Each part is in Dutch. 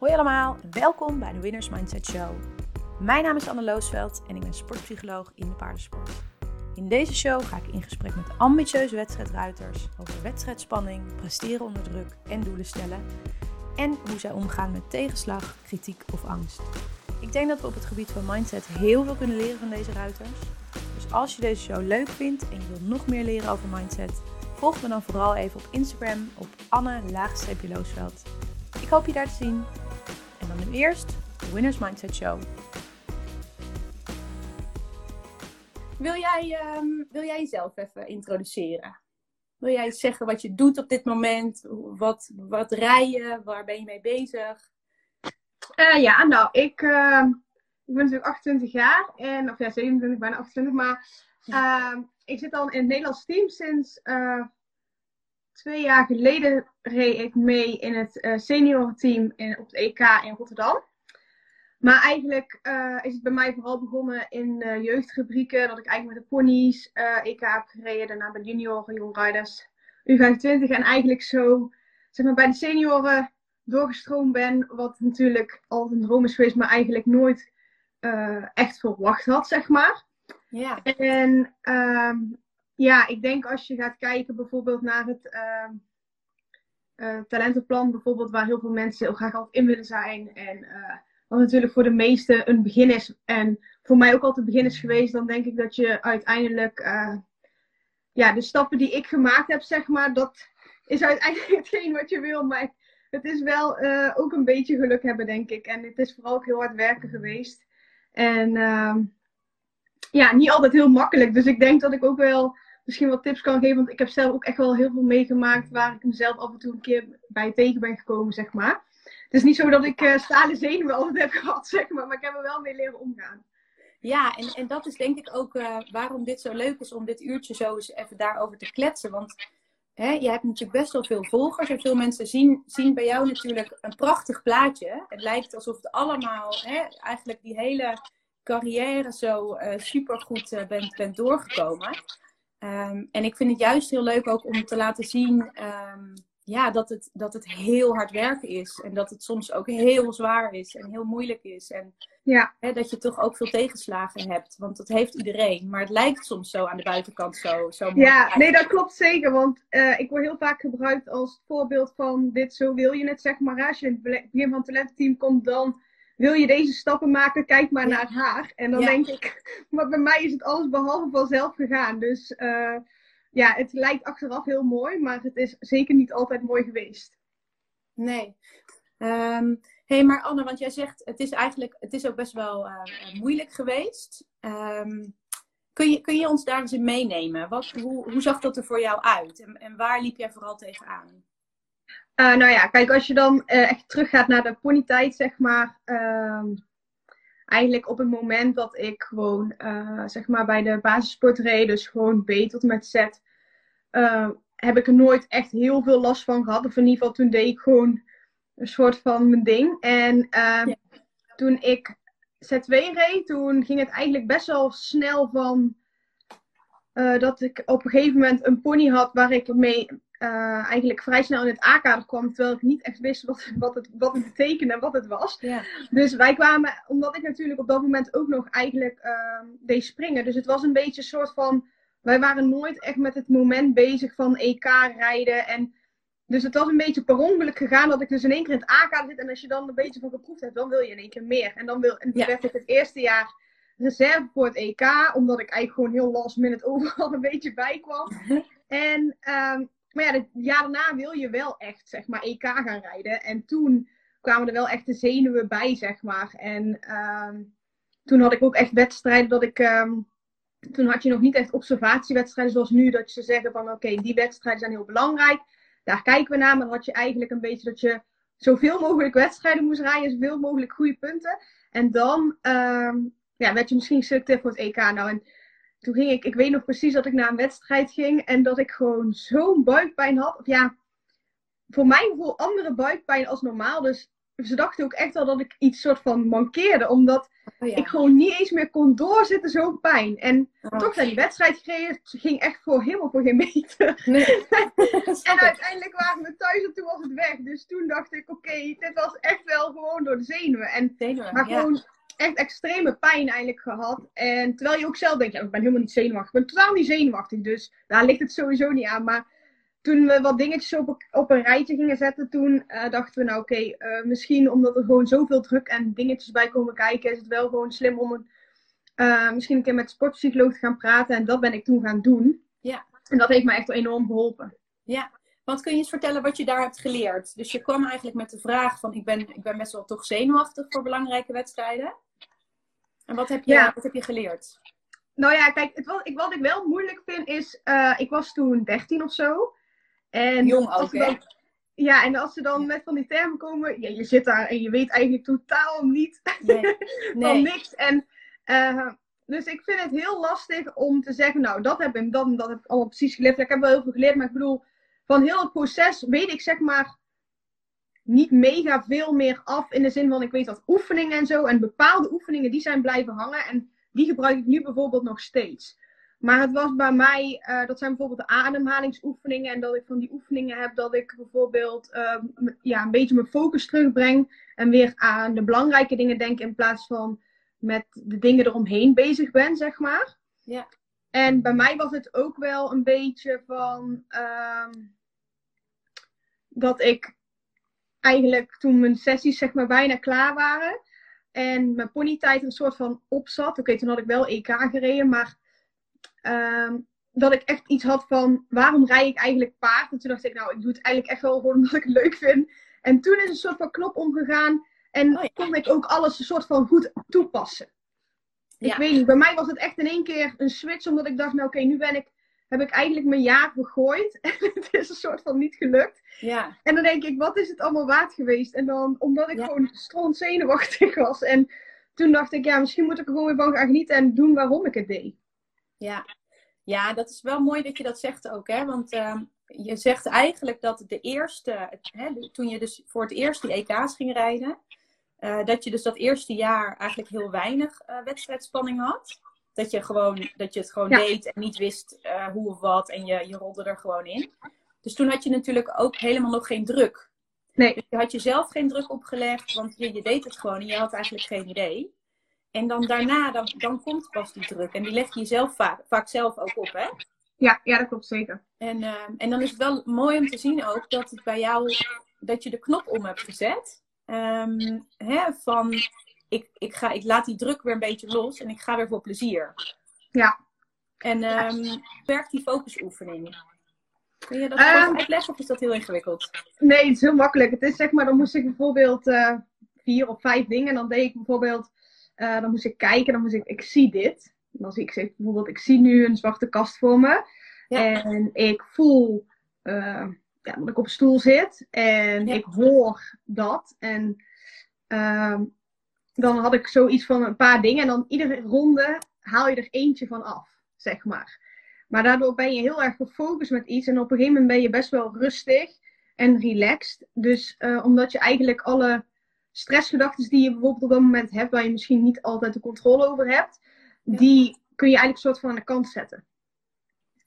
Hoi allemaal, welkom bij de Winners Mindset Show. Mijn naam is Anne Loosveld en ik ben sportpsycholoog in de paardensport. In deze show ga ik in gesprek met ambitieuze wedstrijdruiters over wedstrijdspanning, presteren onder druk en doelen stellen. En hoe zij omgaan met tegenslag, kritiek of angst. Ik denk dat we op het gebied van mindset heel veel kunnen leren van deze ruiters. Dus als je deze show leuk vindt en je wilt nog meer leren over mindset, volg me dan vooral even op Instagram op Anne-Loosveld. Ik hoop je daar te zien. Nu eerst de Winners Mindset Show. Wil jij, ehm, wil jij jezelf even introduceren? Wil jij zeggen wat je doet op dit moment? Wat, wat rij je? Waar ben je mee bezig? Uh, ja, nou, ik, uh, ik ben natuurlijk 28 jaar. En, of ja, 27, bijna 28. Maar uh, ik zit al in het Nederlands team sinds eh, twee jaar geleden reed ik mee in het uh, seniorenteam in, op het EK in Rotterdam. Maar eigenlijk uh, is het bij mij vooral begonnen in uh, jeugdrubrieken. Dat ik eigenlijk met de ponies EK heb gereden. Daarna bij junioren, jongrijders, U25. En eigenlijk zo zeg maar, bij de senioren doorgestroomd ben. Wat natuurlijk altijd een droom is geweest, maar eigenlijk nooit echt verwacht had, zeg maar. Ja. En ehm, ja, ik denk als je gaat kijken bijvoorbeeld naar het uh, uh, talentenplan, bijvoorbeeld, waar heel veel mensen heel graag altijd in willen zijn. En uh, wat natuurlijk voor de meesten een begin is. En voor mij ook altijd een begin is geweest, dan denk ik dat je uiteindelijk, ja, de stappen die ik gemaakt heb, zeg maar, dat is uiteindelijk hetgeen wat je wil. Maar het is wel ook een beetje geluk hebben, denk ik. En het is vooral ook heel hard werken geweest. En ehm, ja, niet altijd heel makkelijk. Dus ik denk dat ik ook wel misschien wat tips kan geven. Want ik heb zelf ook echt wel heel veel meegemaakt waar ik mezelf af en toe een keer bij tegen ben gekomen, zeg maar. Het is niet zo dat ik uh, stalen zenuwen altijd heb gehad, zeg maar. Maar ik heb er wel mee leren omgaan. Ja, en, en dat is denk ik ook uh, waarom dit zo leuk is om dit uurtje zo eens even daarover te kletsen. Want hè, je hebt natuurlijk best wel veel volgers. En veel mensen zien, zien bij jou natuurlijk een prachtig plaatje. Het lijkt alsof het allemaal, hè, eigenlijk die hele carrière zo uh, supergoed uh, bent, bent doorgekomen. Um, en ik vind het juist heel leuk ook om te laten zien um, ja, dat, het, dat het heel hard werken is. En dat het soms ook heel zwaar is en heel moeilijk is. En ja. hè, dat je toch ook veel tegenslagen hebt. Want dat heeft iedereen. Maar het lijkt soms zo aan de buitenkant zo, zo mooi. Ja, nee, dat klopt zeker. Want uh, ik word heel vaak gebruikt als voorbeeld van dit, zo wil je het, zeg maar. Als je in het begin van het talenteam komt, dan wil je deze stappen maken, kijk maar ja. naar haar. En dan ja. denk ik, maar bij mij is het alles behalve vanzelf gegaan. Dus uh, ja, het lijkt achteraf heel mooi, maar het is zeker niet altijd mooi geweest. Nee. Um, hey, maar Anne, want jij zegt, het is eigenlijk, het is ook best wel uh, moeilijk geweest. Um, kun, je, kun je ons daar eens in meenemen? Wat, hoe, hoe zag dat er voor jou uit? En, en waar liep jij vooral tegenaan? Uh, nou ja, kijk, als je dan uh, echt teruggaat naar de ponytijd, zeg maar. Uh, eigenlijk op het moment dat ik gewoon, uh, zeg maar, bij de basissport reed, dus gewoon B tot met Z, heb ik er nooit echt heel veel last van gehad. Of in ieder geval, toen deed ik gewoon een soort van mijn ding. En ja. toen ik Z2 reed, toen ging het eigenlijk best wel snel van. dat ik op een gegeven moment een pony had waar ik mee uh, eigenlijk vrij snel in het A-kader kwam, terwijl ik niet echt wist wat, wat, het, wat het betekende en wat het was. Ja. Dus wij kwamen, omdat ik natuurlijk op dat moment ook nog eigenlijk uh, deed springen. Dus het was een beetje een soort van, wij waren nooit echt met het moment bezig van EK rijden. En dus het was een beetje per ongeluk gegaan dat ik dus in één keer in het A-kader zit. En als je dan een beetje van geproefd hebt, dan wil je in één keer meer. En dan wil, en toen ja. werd ik het eerste jaar reserve voor het EK, omdat ik eigenlijk gewoon heel last minute overal een beetje bij kwam. en um, maar ja, het jaar daarna wil je wel echt, zeg maar, EK gaan rijden. En toen kwamen er wel echt de zenuwen bij, zeg maar. En um, toen had ik ook echt wedstrijden dat ik... Um, toen had je nog niet echt observatiewedstrijden zoals nu. Dat je zeggen van, oké, die wedstrijden zijn heel belangrijk. Daar kijken we naar. Maar dan had je eigenlijk een beetje dat je zoveel mogelijk wedstrijden moest rijden. Zoveel mogelijk goede punten. En dan um, ja, werd je misschien geselecteerd voor het EK. Nou, en toen ging ik, ik weet nog precies dat ik naar een wedstrijd ging en dat ik gewoon zo'n buikpijn had. Of ja, voor mijn gevoel andere buikpijn als normaal. Dus ze dachten ook echt wel dat ik iets soort van mankeerde. Omdat Oh, ja. ik gewoon niet eens meer kon doorzitten, zo'n pijn. En Oh. toch naar die wedstrijd gereden. Ging echt voor helemaal voor geen meter. Nee. En uiteindelijk waren we thuis en toen was het weg. Dus toen dacht ik, oké, dit was echt wel gewoon door de zenuwen. En, Zenuwen, maar ja. Echt extreme pijn eigenlijk gehad. En terwijl je ook zelf denkt, ja, ik ben helemaal niet zenuwachtig. Ik ben totaal niet zenuwachtig, dus daar ligt het sowieso niet aan. Maar toen we wat dingetjes op, op een rijtje gingen zetten, toen eh, dachten we, nou oké, eh, misschien omdat er gewoon zoveel druk en dingetjes bij komen kijken, is het wel gewoon slim om een, eh, misschien een keer met sportpsycholoog te gaan praten. En dat ben ik toen gaan doen. Ja. En dat heeft me echt enorm geholpen. Want kun je eens vertellen wat je daar hebt geleerd? Dus je kwam eigenlijk met de vraag van ik ben, ik ben best wel toch zenuwachtig voor belangrijke wedstrijden. En wat heb je, Ja. wat heb je geleerd? Nou ja, kijk, het ik, wat ik wel moeilijk vind is, eh, ik was toen 13 of zo. En Jong ook, dan- Ja, en als ze dan met van die termen komen, ja, je zit daar en je weet eigenlijk totaal niet Nee. van niks. En, eh, dus ik vind het heel lastig om te zeggen, nou, dat heb ik, dat dat heb ik allemaal precies geleerd. Ik heb wel heel veel geleerd, maar ik bedoel, van heel het proces weet ik zeg maar niet mega veel meer af. In de zin van, ik weet wat oefeningen en zo. En bepaalde oefeningen, die zijn blijven hangen. En die gebruik ik nu bijvoorbeeld nog steeds. Maar het was bij mij, eh, dat zijn bijvoorbeeld de ademhalingsoefeningen. En dat ik van die oefeningen heb dat ik bijvoorbeeld eh, m- ja, een beetje mijn focus terugbreng. En weer aan de belangrijke dingen denk in plaats van met de dingen eromheen bezig ben, zeg maar. Ja. En bij mij was het ook wel een beetje van ehm, dat ik eigenlijk toen mijn sessies zeg maar bijna klaar waren en mijn ponytijd een soort van op zat. Oké, toen had ik wel EK gereden, maar ehm, dat ik echt iets had van waarom rij ik eigenlijk paard? En toen dacht ik, nou, ik doe het eigenlijk echt wel gewoon omdat ik het leuk vind. En toen is een soort van knop omgegaan en Oh ja. kon ik ook alles een soort van goed toepassen. Ja. Ik weet niet, bij mij was het echt in één keer een switch, omdat ik dacht, nou oké, nu ben ik, heb ik eigenlijk mijn jaar gegooid. En het is een soort van niet gelukt. Ja. En dan denk ik, wat is het allemaal waard geweest? En dan, omdat ik Ja. gewoon stront zenuwachtig was. En toen dacht ik, ja, misschien moet ik er gewoon weer van gaan genieten en doen waarom ik het deed. Ja. ja, dat is wel mooi dat je dat zegt ook. Hè? Want ehm, je zegt eigenlijk dat de eerste, hè, toen je dus voor het eerst die EK's ging rijden, eh, dat je dus dat eerste jaar eigenlijk heel weinig eh, wedstrijdspanning had. Dat je, gewoon, dat je het gewoon Ja. deed en niet wist eh, hoe of wat en je, je rolde er gewoon in. Dus toen had je natuurlijk ook helemaal nog geen druk. Nee. Dus je had jezelf geen druk opgelegd, want je, je deed het gewoon en je had eigenlijk geen idee. En dan daarna, dan, dan komt pas die druk. En die leg je jezelf vaak, vaak zelf ook op, hè? Ja, ja dat klopt zeker. En, eh, en dan is het wel mooi om te zien ook dat het bij jou, dat je de knop om hebt gezet. Ehm, hè, van, ik, ik, ga, ik laat die druk weer een beetje los en ik ga weer voor plezier. Ja. En ehm werkt die focusoefening? Kun je dat kort uitleggen of is dat heel ingewikkeld? Nee, het is heel makkelijk. Het is zeg maar, dan moest ik bijvoorbeeld eh, vier of vijf dingen. En dan deed ik bijvoorbeeld, eh, dan moest ik kijken, dan moest ik, ik zie dit. Dan zie ik zeg, bijvoorbeeld, ik zie nu een zwarte kast voor me. Ja. En ik voel eh, ja, dat ik op een stoel zit. En Ja. ik hoor dat. En ehm, dan had ik zoiets van een paar dingen. En dan iedere ronde haal je er eentje van af, zeg maar. Maar daardoor ben je heel erg gefocust met iets. En op een gegeven moment ben je best wel rustig en relaxed. Dus eh, omdat je eigenlijk alle stressgedachten die je bijvoorbeeld op dat moment hebt, waar je misschien niet altijd de controle over hebt, Ja. die kun je eigenlijk soort van aan de kant zetten.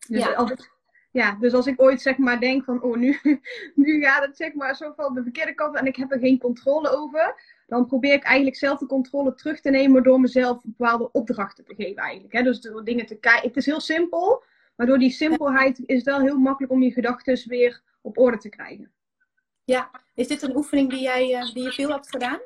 Dus, Ja. als ik, ja, dus als ik ooit zeg maar denk van, oh nu, nu gaat het zeg maar zo van de verkeerde kant en ik heb er geen controle over, dan probeer ik eigenlijk zelf de controle terug te nemen door mezelf bepaalde opdrachten te geven eigenlijk. Hè? Dus door dingen te kijken. Het is heel simpel, maar door die simpelheid is het wel heel makkelijk om je gedachten weer op orde te krijgen. Is dit een oefening die, jij, eh, die je veel hebt gedaan?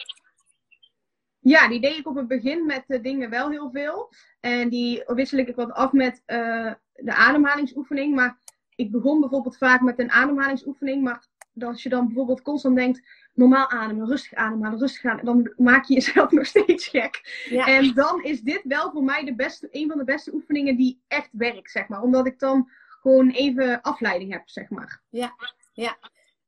Ja, die deed ik op het begin met de dingen wel heel veel. En die wissel ik wat af met eh, de ademhalingsoefening. Maar ik begon bijvoorbeeld vaak met een ademhalingsoefening. Maar als je dan bijvoorbeeld constant denkt, normaal ademen, rustig ademhalen, rustig ademen. Dan maak je jezelf nog steeds gek. Ja. En dan is dit wel voor mij de beste, een van de beste oefeningen die echt werkt, zeg maar. Omdat ik dan gewoon even afleiding heb, zeg maar.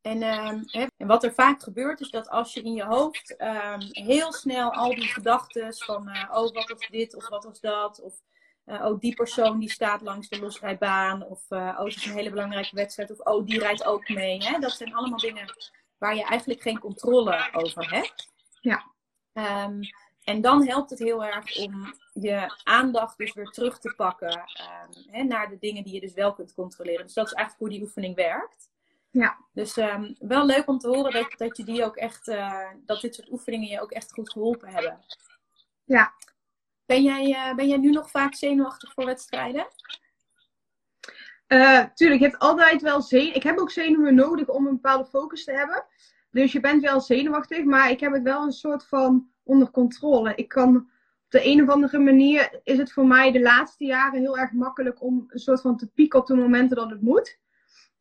En, ehm, hè, en wat er vaak gebeurt is dat als je in je hoofd ehm, heel snel al die gedachten van eh, oh wat was dit of wat was dat of eh, oh die persoon die staat langs de losrijbaan of eh, oh het is een hele belangrijke wedstrijd of oh die rijdt ook mee. Hè? Dat zijn allemaal dingen waar je eigenlijk geen controle over hebt. Ja. Ehm, en dan helpt het heel erg om je aandacht dus weer terug te pakken ehm, hè, naar de dingen die je dus wel kunt controleren. Dus dat is eigenlijk hoe die oefening werkt. Ja. Dus um, wel leuk om te horen dat, dat je die ook echt, uh, dat dit soort oefeningen je ook echt goed geholpen hebben. Ja. Ben jij, uh, ben jij nu nog vaak zenuwachtig voor wedstrijden? Uh, tuurlijk, je hebt altijd wel zenuwen. Ik heb ook zenuwen nodig om een bepaalde focus te hebben. Dus je bent wel zenuwachtig, maar ik heb het wel een soort van onder controle. Ik kan op de een of andere manier is het voor mij de laatste jaren heel erg makkelijk om een soort van te pieken op de momenten dat het moet.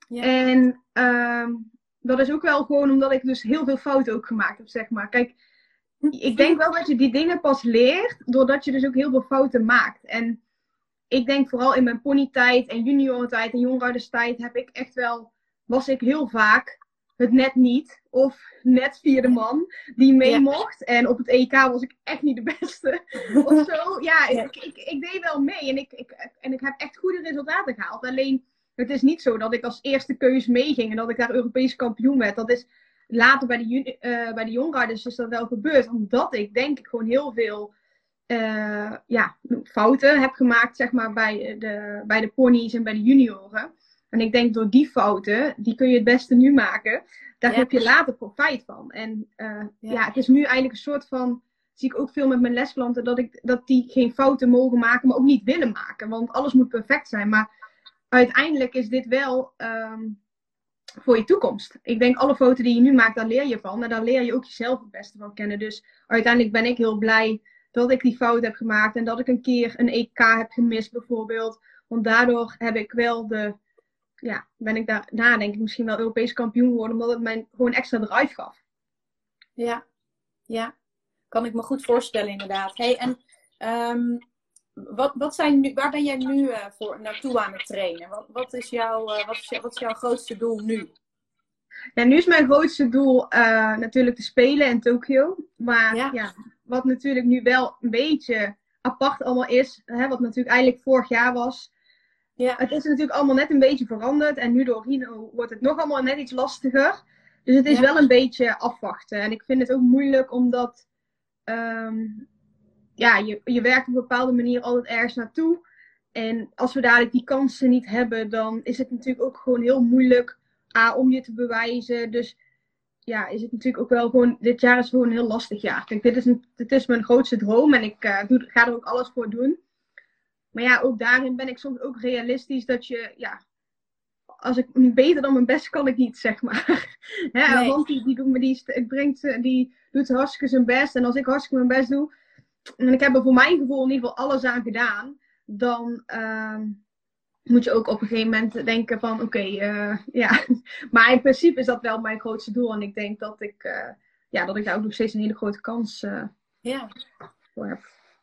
Ja. En uh, dat is ook wel gewoon omdat ik dus heel veel fouten ook gemaakt heb, zeg maar. Kijk, ik denk wel dat je die dingen pas leert doordat je dus ook heel veel fouten maakt. En ik denk vooral in mijn ponytijd en juniorentijd en jongrouderstijd heb ik echt wel, was ik heel vaak het net niet. Of net vierde man die mee ja. mocht. En op het EK was ik echt niet de beste. of zo. Ja, Ik, ik, ik, deed wel mee. En ik, ik, en ik heb echt goede resultaten gehaald. Alleen, het is niet zo dat ik als eerste keus meeging. En dat ik daar Europees kampioen werd. Dat is later bij de, uh, bij de jongrijders is dat wel gebeurd. Omdat ik denk ik gewoon heel veel... Uh, ja, fouten heb gemaakt, zeg maar, bij de, bij de ponies en bij de junioren. En ik denk door die fouten, die kun je het beste nu maken. Daar ja. heb je later profijt van. En uh, ja. ja. het is nu eigenlijk een soort van, zie ik ook veel met mijn lesklanten, dat, ik, dat die geen fouten mogen maken, maar ook niet willen maken. Want alles moet perfect zijn. Maar uiteindelijk is dit wel um, voor je toekomst. Ik denk alle fouten die je nu maakt, daar leer je van. En daar leer je ook jezelf het beste van kennen. Dus uiteindelijk ben ik heel blij dat ik die fout heb gemaakt. En dat ik een keer een EK heb gemist bijvoorbeeld. Want daardoor heb ik wel de ja, ben ik daarna denk ik misschien wel Europees kampioen geworden, omdat het mij gewoon extra drive gaf. Ja, ja. Kan ik me goed voorstellen inderdaad. Hey, en um, wat, wat zijn nu, waar ben jij nu uh, voor naartoe aan het trainen? Wat, wat, is jouw, uh, wat, is, wat is jouw grootste doel nu? Ja, nu is mijn grootste doel uh, natuurlijk te spelen in Tokio. Maar ja. ja. Wat natuurlijk nu wel een beetje apart allemaal is, hè, wat natuurlijk eigenlijk vorig jaar was, ja. Het is natuurlijk allemaal net een beetje veranderd. En nu door Rino wordt het nog allemaal net iets lastiger. Dus het is ja. wel een beetje afwachten. En ik vind het ook moeilijk omdat um, ja, je, je werkt op een bepaalde manier altijd ergens naartoe. En als we dadelijk die kansen niet hebben, dan is het natuurlijk ook gewoon heel moeilijk A, om je te bewijzen. Dus ja, is het natuurlijk ook wel gewoon, dit jaar is gewoon een heel lastig jaar. Kijk, dit is, een, dit is mijn grootste droom en ik uh, doe, ga er ook alles voor doen. Maar ja, ook daarin ben ik soms ook realistisch dat je, ja, als ik beter dan mijn best kan ik niet, zeg maar. Hè, nee. Want die, die, doet me, die, brengt, die doet hartstikke zijn best. En als ik hartstikke mijn best doe, en ik heb er voor mijn gevoel in ieder geval alles aan gedaan, dan uh, moet je ook op een gegeven moment denken van, oké, okay, uh, ja. Maar in principe is dat wel mijn grootste doel. En ik denk dat ik, uh, ja, dat ik daar ook nog steeds een hele grote kans uh, ja. voor heb.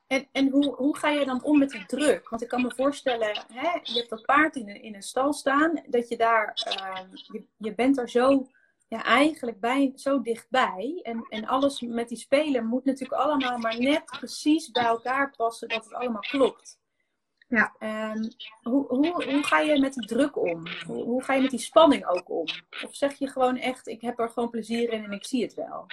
En, en hoe, hoe ga je dan om met die druk? Want ik kan me voorstellen, hè, je hebt dat paard in een, in een stal staan, dat je daar, uh, je, je bent er zo, ja, eigenlijk bij, zo dichtbij. En, en alles met die spelen moet natuurlijk allemaal maar net precies bij elkaar passen, dat het allemaal klopt. Ja. Um, hoe, hoe, hoe ga je met die druk om? Hoe, hoe ga je met die spanning ook om? Of zeg je gewoon echt, ik heb er gewoon plezier in en ik zie het wel?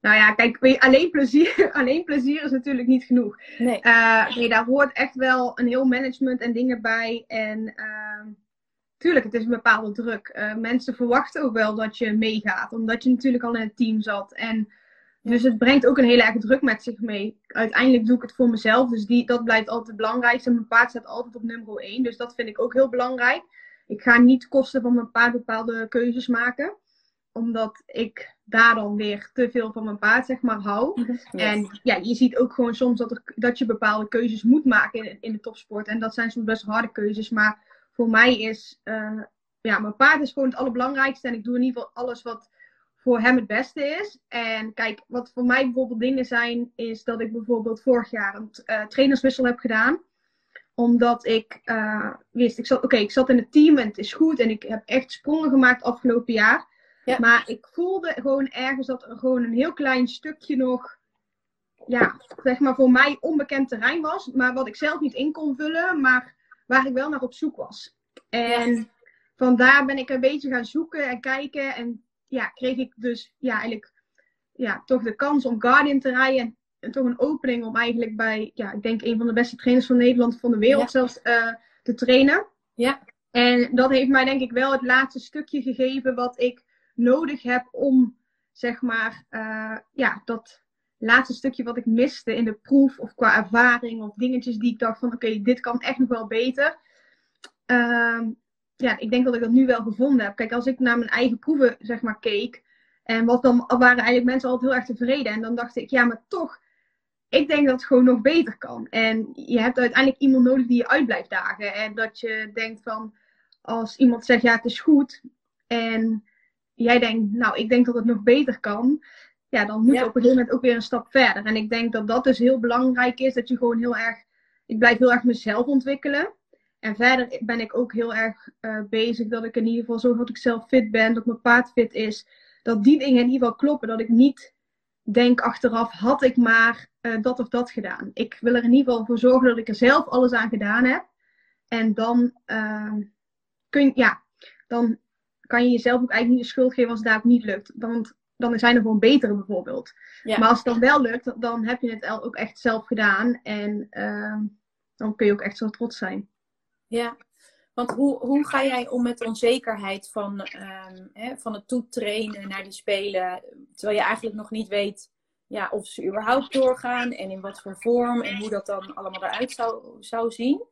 Nou ja, kijk, alleen plezier, alleen plezier is natuurlijk niet genoeg. Nee. Uh, nee, daar hoort echt wel een heel management en dingen bij. En uh, tuurlijk, het is een bepaalde druk. Uh, mensen verwachten ook wel dat je meegaat, omdat je natuurlijk al in het team zat. En dus het brengt ook een hele erg druk met zich mee. Uiteindelijk doe ik het voor mezelf, dus die, dat blijft altijd het belangrijkste. Mijn paard staat altijd op nummer 1, dus dat vind ik ook heel belangrijk. Ik ga niet kosten van mijn paard bepaalde keuzes maken omdat ik daar dan weer te veel van mijn paard, zeg maar, hou. Yes. En ja, je ziet ook gewoon soms dat, er, dat je bepaalde keuzes moet maken in, in de topsport. En dat zijn soms best harde keuzes. Maar voor mij is, uh, ja, mijn paard is gewoon het allerbelangrijkste. En ik doe in ieder geval alles wat voor hem het beste is. En kijk, wat voor mij bijvoorbeeld dingen zijn, is dat ik bijvoorbeeld vorig jaar een uh, trainerswissel heb gedaan omdat ik uh, wist, ik zat, oké, okay, ik zat in het team en het is goed. En ik heb echt sprongen gemaakt afgelopen jaar. Ja. Maar ik voelde gewoon ergens dat er gewoon een heel klein stukje nog, ja, zeg maar voor mij onbekend terrein was. Maar wat ik zelf niet in kon vullen, maar waar ik wel naar op zoek was. En vandaar ben ik een beetje gaan zoeken en kijken. En ja, kreeg ik dus ja, eigenlijk ja, toch de kans om Guardian te rijden. En toch een opening om eigenlijk bij, ja, ik denk een van de beste trainers van Nederland, van de wereld zelfs, uh, te trainen. Ja. En dat heeft mij denk ik wel het laatste stukje gegeven wat ik nodig heb om, zeg maar, uh, ja, dat laatste stukje wat ik miste in de proef of qua ervaring of dingetjes die ik dacht van oké, dit kan echt nog wel beter. Uh, ja, ik denk dat ik dat nu wel gevonden heb. Kijk, als ik naar mijn eigen proeven zeg maar keek en wat dan waren eigenlijk mensen altijd heel erg tevreden en dan dacht ik ja, maar toch ik denk dat het gewoon nog beter kan. En je hebt uiteindelijk iemand nodig die je uit blijft dagen. En dat je denkt van, als iemand zegt ja, het is goed. En jij denkt, nou, ik denk dat het nog beter kan. Ja, dan moet je op een gegeven moment ook weer een stap verder. En ik denk dat dat dus heel belangrijk is. Dat je gewoon heel erg, ik blijf heel erg mezelf ontwikkelen. En verder ben ik ook heel erg uh, bezig dat ik in ieder geval zorg dat ik zelf fit ben. Dat mijn paard fit is. Dat die dingen in ieder geval kloppen. Dat ik niet denk achteraf, had ik maar uh, dat of dat gedaan. Ik wil er in ieder geval voor zorgen dat ik er zelf alles aan gedaan heb. En dan, uh, kun, ja, dan kan je jezelf ook eigenlijk niet de schuld geven als het daar niet lukt. Want dan zijn er gewoon betere bijvoorbeeld. Ja. Maar als het dan wel lukt, dan heb je het ook echt zelf gedaan. En uh, dan kun je ook echt zo trots zijn. Ja, want hoe, hoe ga jij om met de onzekerheid van, um, hè, van het toetrainen naar die spelen, terwijl je eigenlijk nog niet weet ja, of ze überhaupt doorgaan en in wat voor vorm en hoe dat dan allemaal eruit zou, zou zien?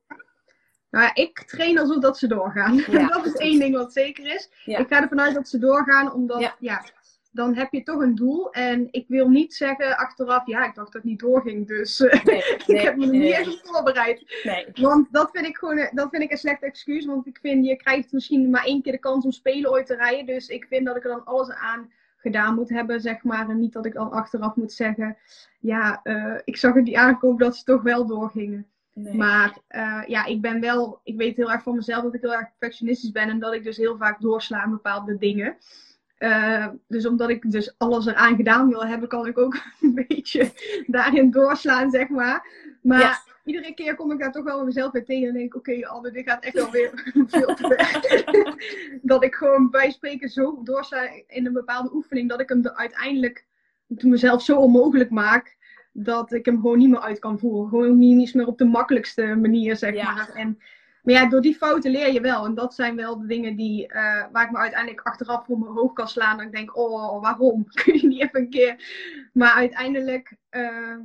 Nou ja, ik train alsof dat ze doorgaan. Ja, dat is één ding wat zeker is. Ja. Ik ga ervan uit dat ze doorgaan, omdat ja. ja. Dan heb je toch een doel. En ik wil niet zeggen achteraf, ja, ik dacht dat het niet doorging, dus nee, ik heb me er niet op voorbereid. Nee. Want dat vind ik gewoon dat vind ik een slecht excuus, want ik vind, je krijgt misschien maar één keer de kans om spelen ooit te rijden. Dus ik vind dat ik er dan alles aan gedaan moet hebben, zeg maar. En niet dat ik dan achteraf moet zeggen, ja, uh, ik zag het niet aankomen dat ze toch wel doorgingen. Nee. Maar uh, ja, ik ben wel, ik weet heel erg van mezelf dat ik heel erg perfectionistisch ben en dat ik dus heel vaak doorsla in bepaalde dingen. Uh, dus omdat ik dus alles eraan gedaan wil hebben, kan ik ook een beetje daarin doorslaan, zeg maar. Maar iedere keer kom ik daar toch wel mezelf weer tegen en denk oké, okay, Anne, dit gaat echt wel weer veel te ver. dat ik gewoon bij spreken zo doorsla in een bepaalde oefening, dat ik hem er uiteindelijk mezelf zo onmogelijk maak, dat ik hem gewoon niet meer uit kan voeren. Gewoon niet meer op de makkelijkste manier, zeg ja. maar. En, maar ja, door die fouten leer je wel. En dat zijn wel de dingen die, uh, waar ik me uiteindelijk achteraf voor mijn hoofd kan slaan. Dat ik denk, oh, waarom? Kun je niet even een keer... Maar uiteindelijk, uh,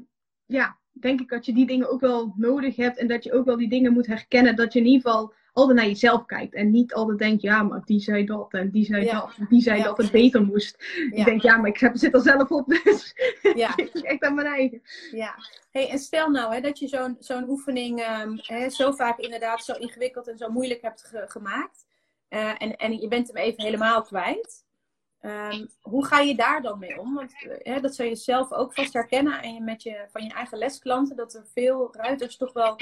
ja, denk ik dat je die dingen ook wel nodig hebt. En dat je ook wel die dingen moet herkennen. Dat je in ieder geval altijd naar jezelf kijkt. En niet altijd denkt, ja, maar die zei dat en die zei ja. dat. En die zei ja. dat het beter moest. Ja. Ik denk, ja, maar ik heb, zit er zelf op. Dus ja. ik echt aan mijn eigen. Ja. Hey, en stel nou hè, dat je zo'n zo'n oefening um, hè, zo vaak inderdaad zo ingewikkeld en zo moeilijk hebt ge gemaakt. Uh, en, en je bent hem even helemaal kwijt. Um, hoe ga je daar dan mee om? Want uh, dat zul je zelf ook vast herkennen en je, met je, van je eigen lesklanten. Dat er veel ruiters toch wel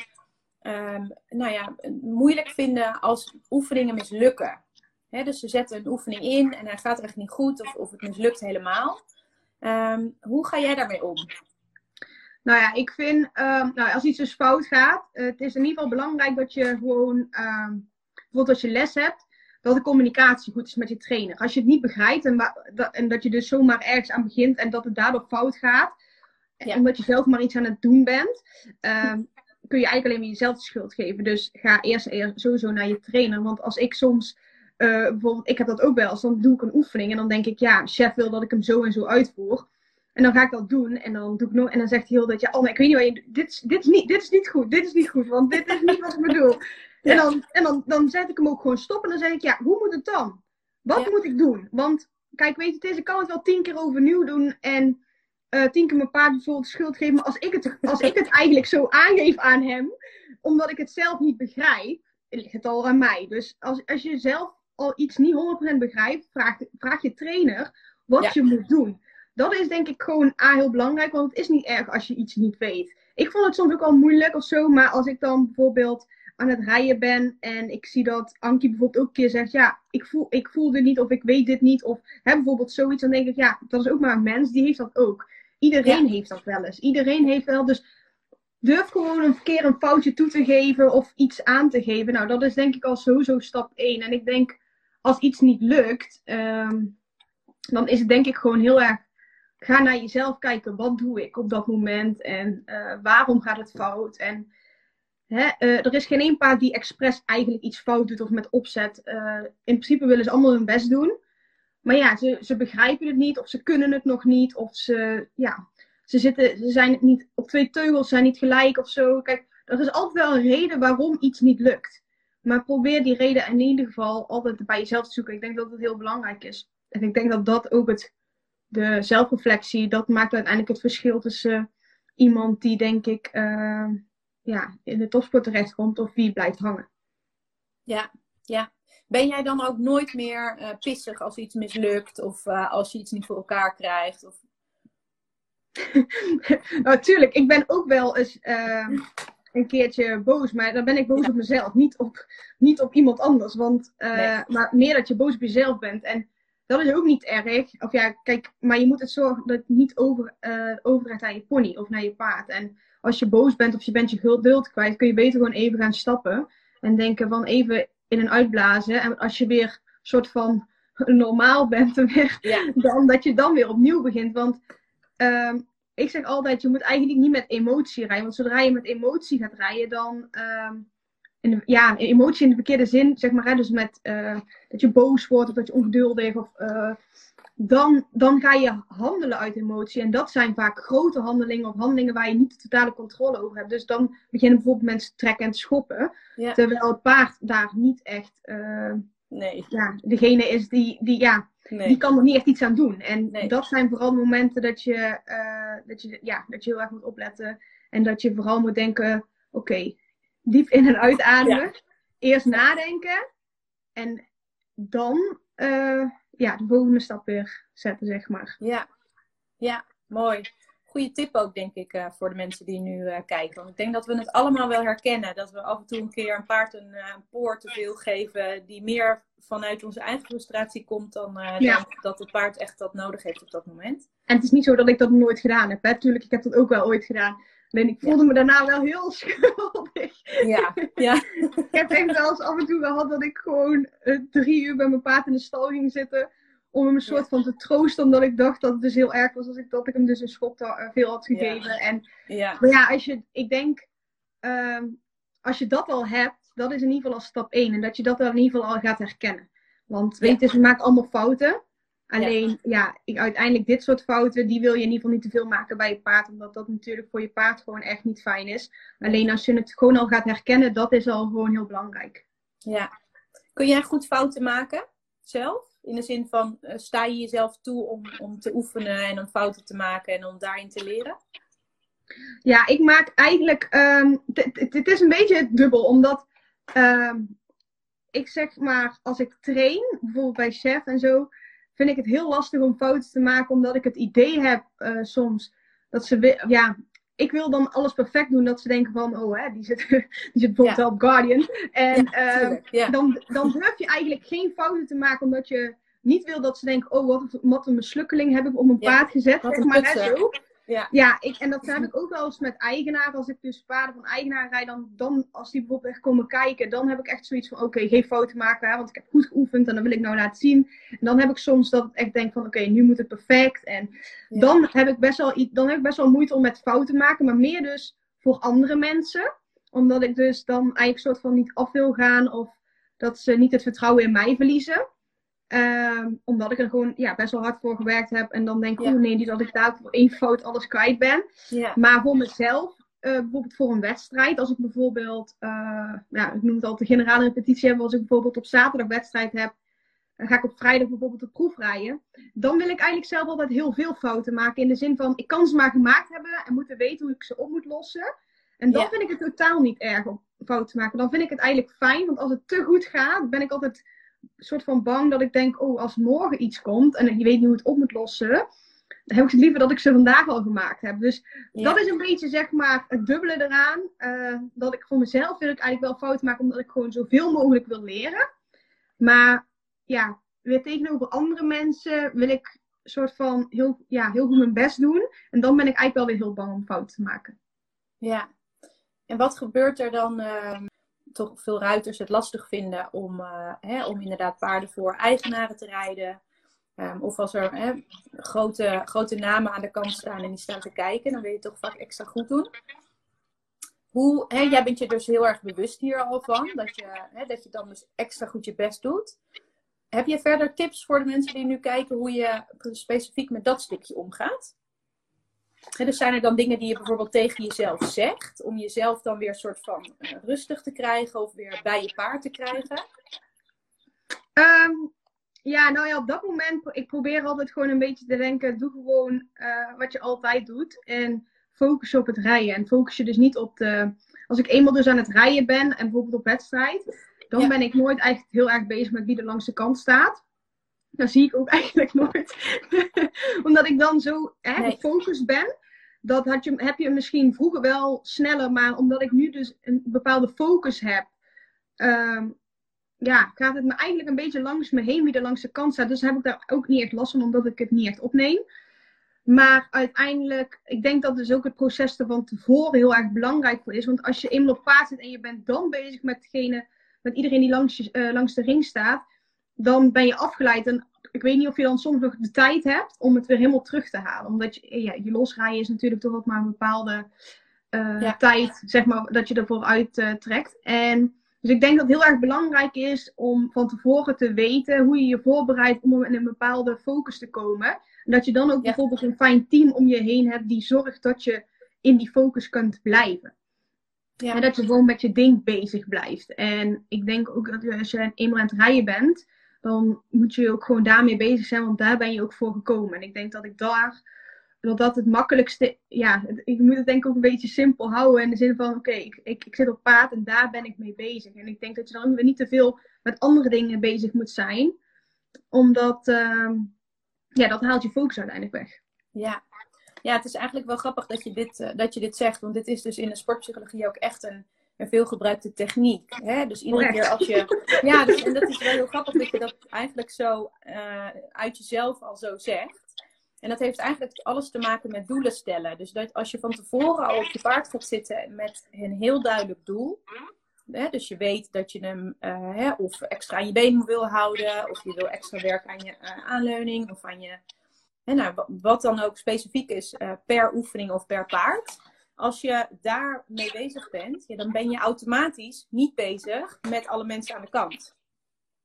um, nou ja, moeilijk vinden als oefeningen mislukken. He, dus ze zetten een oefening in en hij gaat echt niet goed of, of het mislukt helemaal. Um, hoe ga jij daarmee om? Nou ja, ik vind, um, nou, als iets dus fout gaat, uh, het is in ieder geval belangrijk dat je gewoon, bijvoorbeeld als je les hebt, dat de communicatie goed is met je trainer. Als je het niet begrijpt en, en dat je dus zomaar ergens aan begint en dat het daardoor fout gaat, ja. omdat je zelf maar iets aan het doen bent, kun je eigenlijk alleen maar jezelf de schuld geven. Dus ga eerst, eerst sowieso naar je trainer. Want als ik soms, uh, bijvoorbeeld, ik heb dat ook wel eens, dan doe ik een oefening en dan denk ik, ja, chef wil dat ik hem zo en zo uitvoer. En dan ga ik dat doen en dan doe ik nog, en dan zegt hij heel dat, ja, oh, maar ik weet niet waar je, dit, dit, is niet, dit is niet goed, dit is niet goed, want dit is niet wat ik bedoel. Ja. En, dan, en dan, dan zet ik hem ook gewoon stop en dan zeg ik, ja, hoe moet het dan? Wat ja. moet ik doen? Want, kijk, weet je, het is, ik kan het wel tien keer overnieuw doen en uh, tien keer mijn paard bijvoorbeeld schuld geven. Maar als ik, het, als ik het eigenlijk zo aangeef aan hem, omdat ik het zelf niet begrijp, ligt het al aan mij. Dus als, als je zelf al iets niet 100% begrijpt, vraag, vraag je trainer wat ja. je moet doen. Dat is denk ik gewoon A, heel belangrijk, want het is niet erg als je iets niet weet. Ik vond het soms ook al moeilijk of zo, maar als ik dan bijvoorbeeld aan het rijden ben en ik zie dat Ankie bijvoorbeeld ook een keer zegt, ja, ik voel, ik voel dit niet of ik weet dit niet of hè, bijvoorbeeld zoiets, dan denk ik, ja, dat is ook maar een mens, die heeft dat ook. Iedereen ja. heeft dat wel eens. Iedereen heeft wel. Dus durf gewoon een keer een foutje toe te geven of iets aan te geven. Nou, dat is denk ik al sowieso stap 1. En ik denk, als iets niet lukt, um, dan is het denk ik gewoon heel erg. Ga naar jezelf kijken. Wat doe ik op dat moment? En uh, waarom gaat het fout? En hè, uh, er is geen één paard die expres eigenlijk iets fout doet of met opzet. Uh, in principe willen ze allemaal hun best doen. Maar ja, ze, ze begrijpen het niet, of ze kunnen het nog niet, of ze, ja, ze, zitten, ze zijn niet op twee teugels, zijn niet gelijk of zo. Kijk, er is altijd wel een reden waarom iets niet lukt. Maar probeer die reden in ieder geval altijd bij jezelf te zoeken. Ik denk dat het heel belangrijk is. En ik denk dat dat ook het, de zelfreflectie, dat maakt uiteindelijk het verschil tussen iemand die, denk ik, uh, ja, in de topsport terechtkomt of wie blijft hangen. Ja, ja. Ben jij dan ook nooit meer uh, pissig als iets mislukt of uh, als je iets niet voor elkaar krijgt? Of... Natuurlijk, ik ben ook wel eens uh, een keertje boos, maar dan ben ik boos ja. op mezelf, niet op, niet op iemand anders. Want, nee. Maar meer dat je boos op jezelf bent. En dat is ook niet erg. Of ja, kijk, maar je moet het zorgen dat het niet over, overgaat aan je pony of naar je paard. En als je boos bent of je bent je geduld kwijt, kun je beter gewoon even gaan stappen. En denken van even in en uitblazen. En als je weer soort van normaal bent, dan, weer, ja. dan dat je dan weer opnieuw begint. Want uh, ik zeg altijd, je moet eigenlijk niet met emotie rijden. Want zodra je met emotie gaat rijden, dan... Uh, in de, ja, emotie in de verkeerde zin, zeg maar. Hè, dus met uh, dat je boos wordt of dat je ongeduldig of... Uh, dan, dan ga je handelen uit emotie. En dat zijn vaak grote handelingen of handelingen waar je niet de totale controle over hebt. Dus dan beginnen bijvoorbeeld mensen te trekken en te schoppen. Ja. Terwijl het paard daar niet echt uh, nee. ja, degene is die, die, ja, nee. die kan er niet echt iets aan doen. En nee. dat zijn vooral momenten dat je, uh, dat, je, ja, dat je heel erg moet opletten. En dat je vooral moet denken, oké, okay, diep in en uitademen. Ja. Eerst nadenken. En dan... Uh, ja, de volgende stap weer zetten, zeg maar. Ja, ja mooi. Goede tip ook, denk ik, uh, voor de mensen die nu uh, kijken. Want ik denk dat we het allemaal wel herkennen. Dat we af en toe een keer een paard een, uh, een poor te veel geven. Die meer vanuit onze eigen frustratie komt dan, ja. dan, dat het paard echt dat nodig heeft op dat moment. En het is niet zo dat ik dat nooit gedaan heb. Hè? Tuurlijk, ik heb dat ook wel ooit gedaan. Ik voelde ja. me daarna wel heel schuldig. Ja, ja. ik heb echt wel eens af en toe gehad dat ik gewoon uh, drie uur bij mijn paard in de stal ging zitten. Om hem een soort ja. van te troosten. Omdat ik dacht dat het dus heel erg was als ik, dat ik hem dus een schop uh, veel had gegeven. Ja. En, ja. Maar ja, als je, ik denk, uh, als je dat al hebt, dat is in ieder geval al stap één. En dat je dat dan in ieder geval al gaat herkennen. Want weet je, we maken allemaal fouten. Alleen, ja, ja ik, uiteindelijk dit soort fouten, die wil je in ieder geval niet te veel maken bij je paard. Omdat dat natuurlijk voor je paard gewoon echt niet fijn is. Alleen als je het gewoon al gaat herkennen, dat is al gewoon heel belangrijk. Ja. Kun jij goed fouten maken zelf? In de zin van, uh, sta je jezelf toe om, om te oefenen en om fouten te maken en om daarin te leren? Ja, ik maak eigenlijk, um, het is een beetje dubbel, omdat um, ik zeg maar, als ik train, bijvoorbeeld bij chef en zo, vind ik het heel lastig om fouten te maken, omdat ik het idee heb uh, soms dat ze, ja, ik wil dan alles perfect doen, dat ze denken van, oh, hè, die zit, die zit bijvoorbeeld ja. op Guardian. En ja, uh, ja. dan, dan durf je eigenlijk geen fouten te maken, omdat je niet wil dat ze denken, oh, wat, wat een mislukkeling heb ik op mijn paard gezet, zeg maar, hè, zo. Ja, ja ik, en dat heb ik ook wel eens met eigenaar. Als ik dus paarden van eigenaar rijd, dan, dan als die bijvoorbeeld echt komen kijken, dan heb ik echt zoiets van: oké, okay, geen fouten maken, hè, want ik heb goed geoefend en dan wil ik nou laten zien. En dan heb ik soms dat ik echt denk van: oké, okay, nu moet het perfect. En ja. dan, heb ik best wel, dan heb ik best wel moeite om met fouten te maken, maar meer dus voor andere mensen. Omdat ik dus dan eigenlijk soort van niet af wil gaan of dat ze niet het vertrouwen in mij verliezen. Um, omdat ik er gewoon ja, best wel hard voor gewerkt heb. En dan denk ik, ja. oh nee, niet dat ik daar voor één fout alles kwijt ben. Ja. Maar voor mezelf, uh, bijvoorbeeld voor een wedstrijd. Als ik bijvoorbeeld, uh, ja, ik noem het altijd de generale repetitie hebben. Als ik bijvoorbeeld op zaterdag wedstrijd heb. Dan ga ik op vrijdag bijvoorbeeld de proef rijden. Dan wil ik eigenlijk zelf altijd heel veel fouten maken. In de zin van, ik kan ze maar gemaakt hebben. En moeten weten hoe ik ze op moet lossen. En dan ja. vind ik het totaal niet erg om fouten te maken. Dan vind ik het eigenlijk fijn. Want als het te goed gaat, ben ik altijd soort van bang dat ik denk, oh, als morgen iets komt en je weet niet hoe het op moet lossen, dan heb ik het liever dat ik ze vandaag al gemaakt heb. Dus ja. dat is een beetje, zeg maar, het dubbele eraan. Uh, dat ik voor mezelf wil ik eigenlijk wel fout maken, omdat ik gewoon zoveel mogelijk wil leren. Maar ja, weer tegenover andere mensen wil ik soort van heel, ja, heel goed mijn best doen. En dan ben ik eigenlijk wel weer heel bang om fouten te maken. Ja. En wat gebeurt er dan? Uh toch veel ruiters het lastig vinden om, uh, hè, om inderdaad paarden voor eigenaren te rijden. Ehm, of als er hè, grote, grote namen aan de kant staan en die staan te kijken, dan wil je het toch vaak extra goed doen. Hoe, hè, jij bent je dus heel erg bewust hier al van, dat je, hè, dat je dan dus extra goed je best doet. Heb je verder tips voor de mensen die nu kijken hoe je specifiek met dat stukje omgaat? Dus zijn er dan dingen die je bijvoorbeeld tegen jezelf zegt, om jezelf dan weer een soort van uh, rustig te krijgen of weer bij je paard te krijgen? Um, ja, nou ja, op dat moment, ik probeer altijd gewoon een beetje te denken, doe gewoon uh, wat je altijd doet. En focus op het rijden. En focus je dus niet op de. Als ik eenmaal dus aan het rijden ben en bijvoorbeeld op wedstrijd, dan ben ik nooit eigenlijk heel erg bezig met wie er langs de kant staat. Dat zie ik ook eigenlijk nooit. Omdat ik dan zo hè, nee. gefocust ben. Dat had je, heb je misschien vroeger wel sneller, maar omdat ik nu dus een bepaalde focus heb, um, ja, gaat het me eigenlijk een beetje langs me heen wie er langs de kant staat. Dus heb ik daar ook niet echt last van, omdat ik het niet echt opneem. Maar uiteindelijk, ik denk dat dus ook het proces er van tevoren heel erg belangrijk voor is. Want als je eenmaal op paard zit en je bent dan bezig met, degene, met iedereen die langs, uh, langs de ring staat, dan ben je afgeleid. En ik weet niet of je dan soms nog de tijd hebt om het weer helemaal terug te halen. Omdat je, ja, je losrijden is natuurlijk toch ook maar een bepaalde uh, ja. tijd, zeg maar, dat je ervoor uittrekt. Trekt. en dus ik denk dat het heel erg belangrijk is om van tevoren te weten hoe je je voorbereidt om in een bepaalde focus te komen. En dat je dan ook ja. bijvoorbeeld een fijn team om je heen hebt die zorgt dat je in die focus kunt blijven. Ja. En dat je gewoon met je ding bezig blijft. En ik denk ook dat als je eenmaal aan het rijden bent, dan moet je ook gewoon daarmee bezig zijn, want daar ben je ook voor gekomen. En ik denk dat ik daar dat dat het makkelijkste, ja, ik moet het denk ik ook een beetje simpel houden in de zin van, oké, ik, ik, ik, zit op paard en daar ben ik mee bezig. En ik denk dat je dan weer niet te veel met andere dingen bezig moet zijn, omdat, uh, ja, dat haalt je focus uiteindelijk weg. Ja. Ja, het is eigenlijk wel grappig dat je dit, uh, dat je dit zegt, want dit is dus in de sportpsychologie ook echt een, een veelgebruikte techniek. Hè? Dus iedere keer als je. Ja, dus, en dat is wel heel grappig dat je dat eigenlijk zo uh, uit jezelf al zo zegt. En dat heeft eigenlijk alles te maken met doelen stellen. Dus dat als je van tevoren al op je paard gaat zitten met een heel duidelijk doel. Hè, dus je weet dat je hem uh, hè, of extra aan je been wil houden. Of je wil extra werken aan je uh, aanleuning. Of aan je. Hè, nou, wat dan ook specifiek is per oefening of per paard. Als je daarmee bezig bent, ja, dan ben je automatisch niet bezig met alle mensen aan de kant.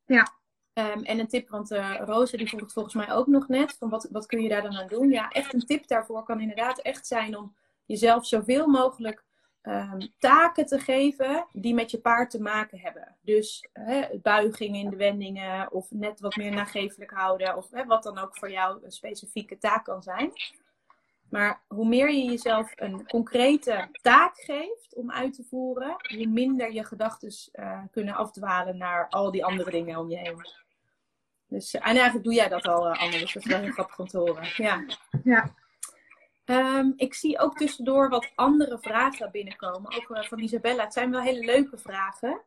Ja. Um, en een tip, want uh, Roze die vroeg het volgens mij ook nog net, van wat, wat kun je daar dan aan doen? Ja, echt een tip daarvoor kan inderdaad echt zijn om jezelf zoveel mogelijk um, taken te geven die met je paard te maken hebben. Dus hè, buiging in de wendingen of net wat meer nagevelijk houden of wat dan ook voor jou een specifieke taak kan zijn. Maar hoe meer je jezelf een concrete taak geeft om uit te voeren, hoe minder je gedachten uh, kunnen afdwalen naar al die andere dingen om je heen. Dus, en eigenlijk doe jij dat al, uh, Anne, dus dat is wel heel grappig om te horen. Ja. ja. Um, ik zie ook tussendoor wat andere vragen binnenkomen, ook van Isabella. Het zijn wel hele leuke vragen.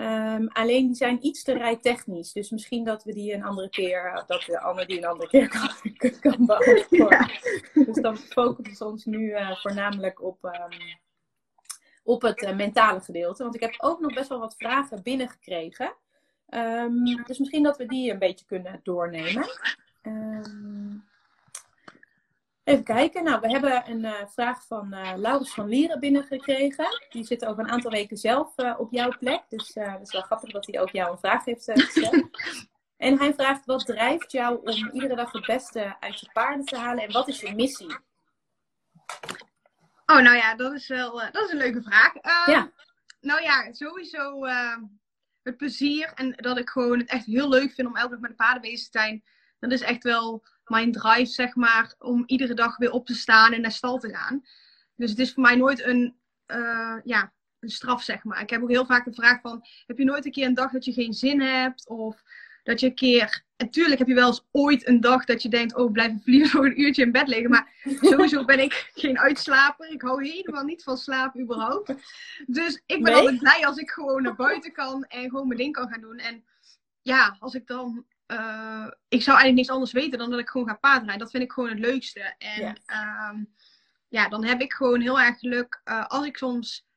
Um, alleen die zijn iets te rijtechnisch. Dus misschien dat we die een andere keer, dat de Anne die een andere keer kan, kan beantwoorden. Ja. Dus dan focussen we ons nu uh, voornamelijk op, um, op het uh, mentale gedeelte. Want ik heb ook nog best wel wat vragen binnengekregen. Um, dus misschien dat we die een beetje kunnen doornemen. Um, even kijken. Nou, we hebben een uh, vraag van uh, Laurens van Lieren binnengekregen. Die zit over een aantal weken zelf uh, op jouw plek. Dus het is wel grappig dat hij ook jou een vraag heeft gesteld. en hij vraagt: wat drijft jou om iedere dag het beste uit je paarden te halen en wat is je missie? Oh, nou ja, dat is wel dat is een leuke vraag. Ehm, ja. Nou ja, sowieso ehm, het plezier en dat ik gewoon het echt heel leuk vind om elke dag met de paarden bezig te zijn. Dat is echt wel mijn drive, zeg maar, om iedere dag weer op te staan en naar stal te gaan. Dus het is voor mij nooit een, uh, ja, een straf, zeg maar. Ik heb ook heel vaak de vraag van, heb je nooit een keer een dag dat je geen zin hebt? Of dat je een keer... En tuurlijk heb je wel eens ooit een dag dat je denkt, oh, blijf liever nog een uurtje in bed liggen. Maar sowieso ben ik geen uitslaper. Ik hou helemaal niet van slaap überhaupt. Dus ik ben nee? altijd blij als ik gewoon naar buiten kan en gewoon mijn ding kan gaan doen. En ja, als ik dan uh, ik zou eigenlijk niks anders weten dan dat ik gewoon ga paardrijden. Dat vind ik gewoon het leukste. En ja, um, ja dan heb ik gewoon heel erg geluk. Uh, als ik soms.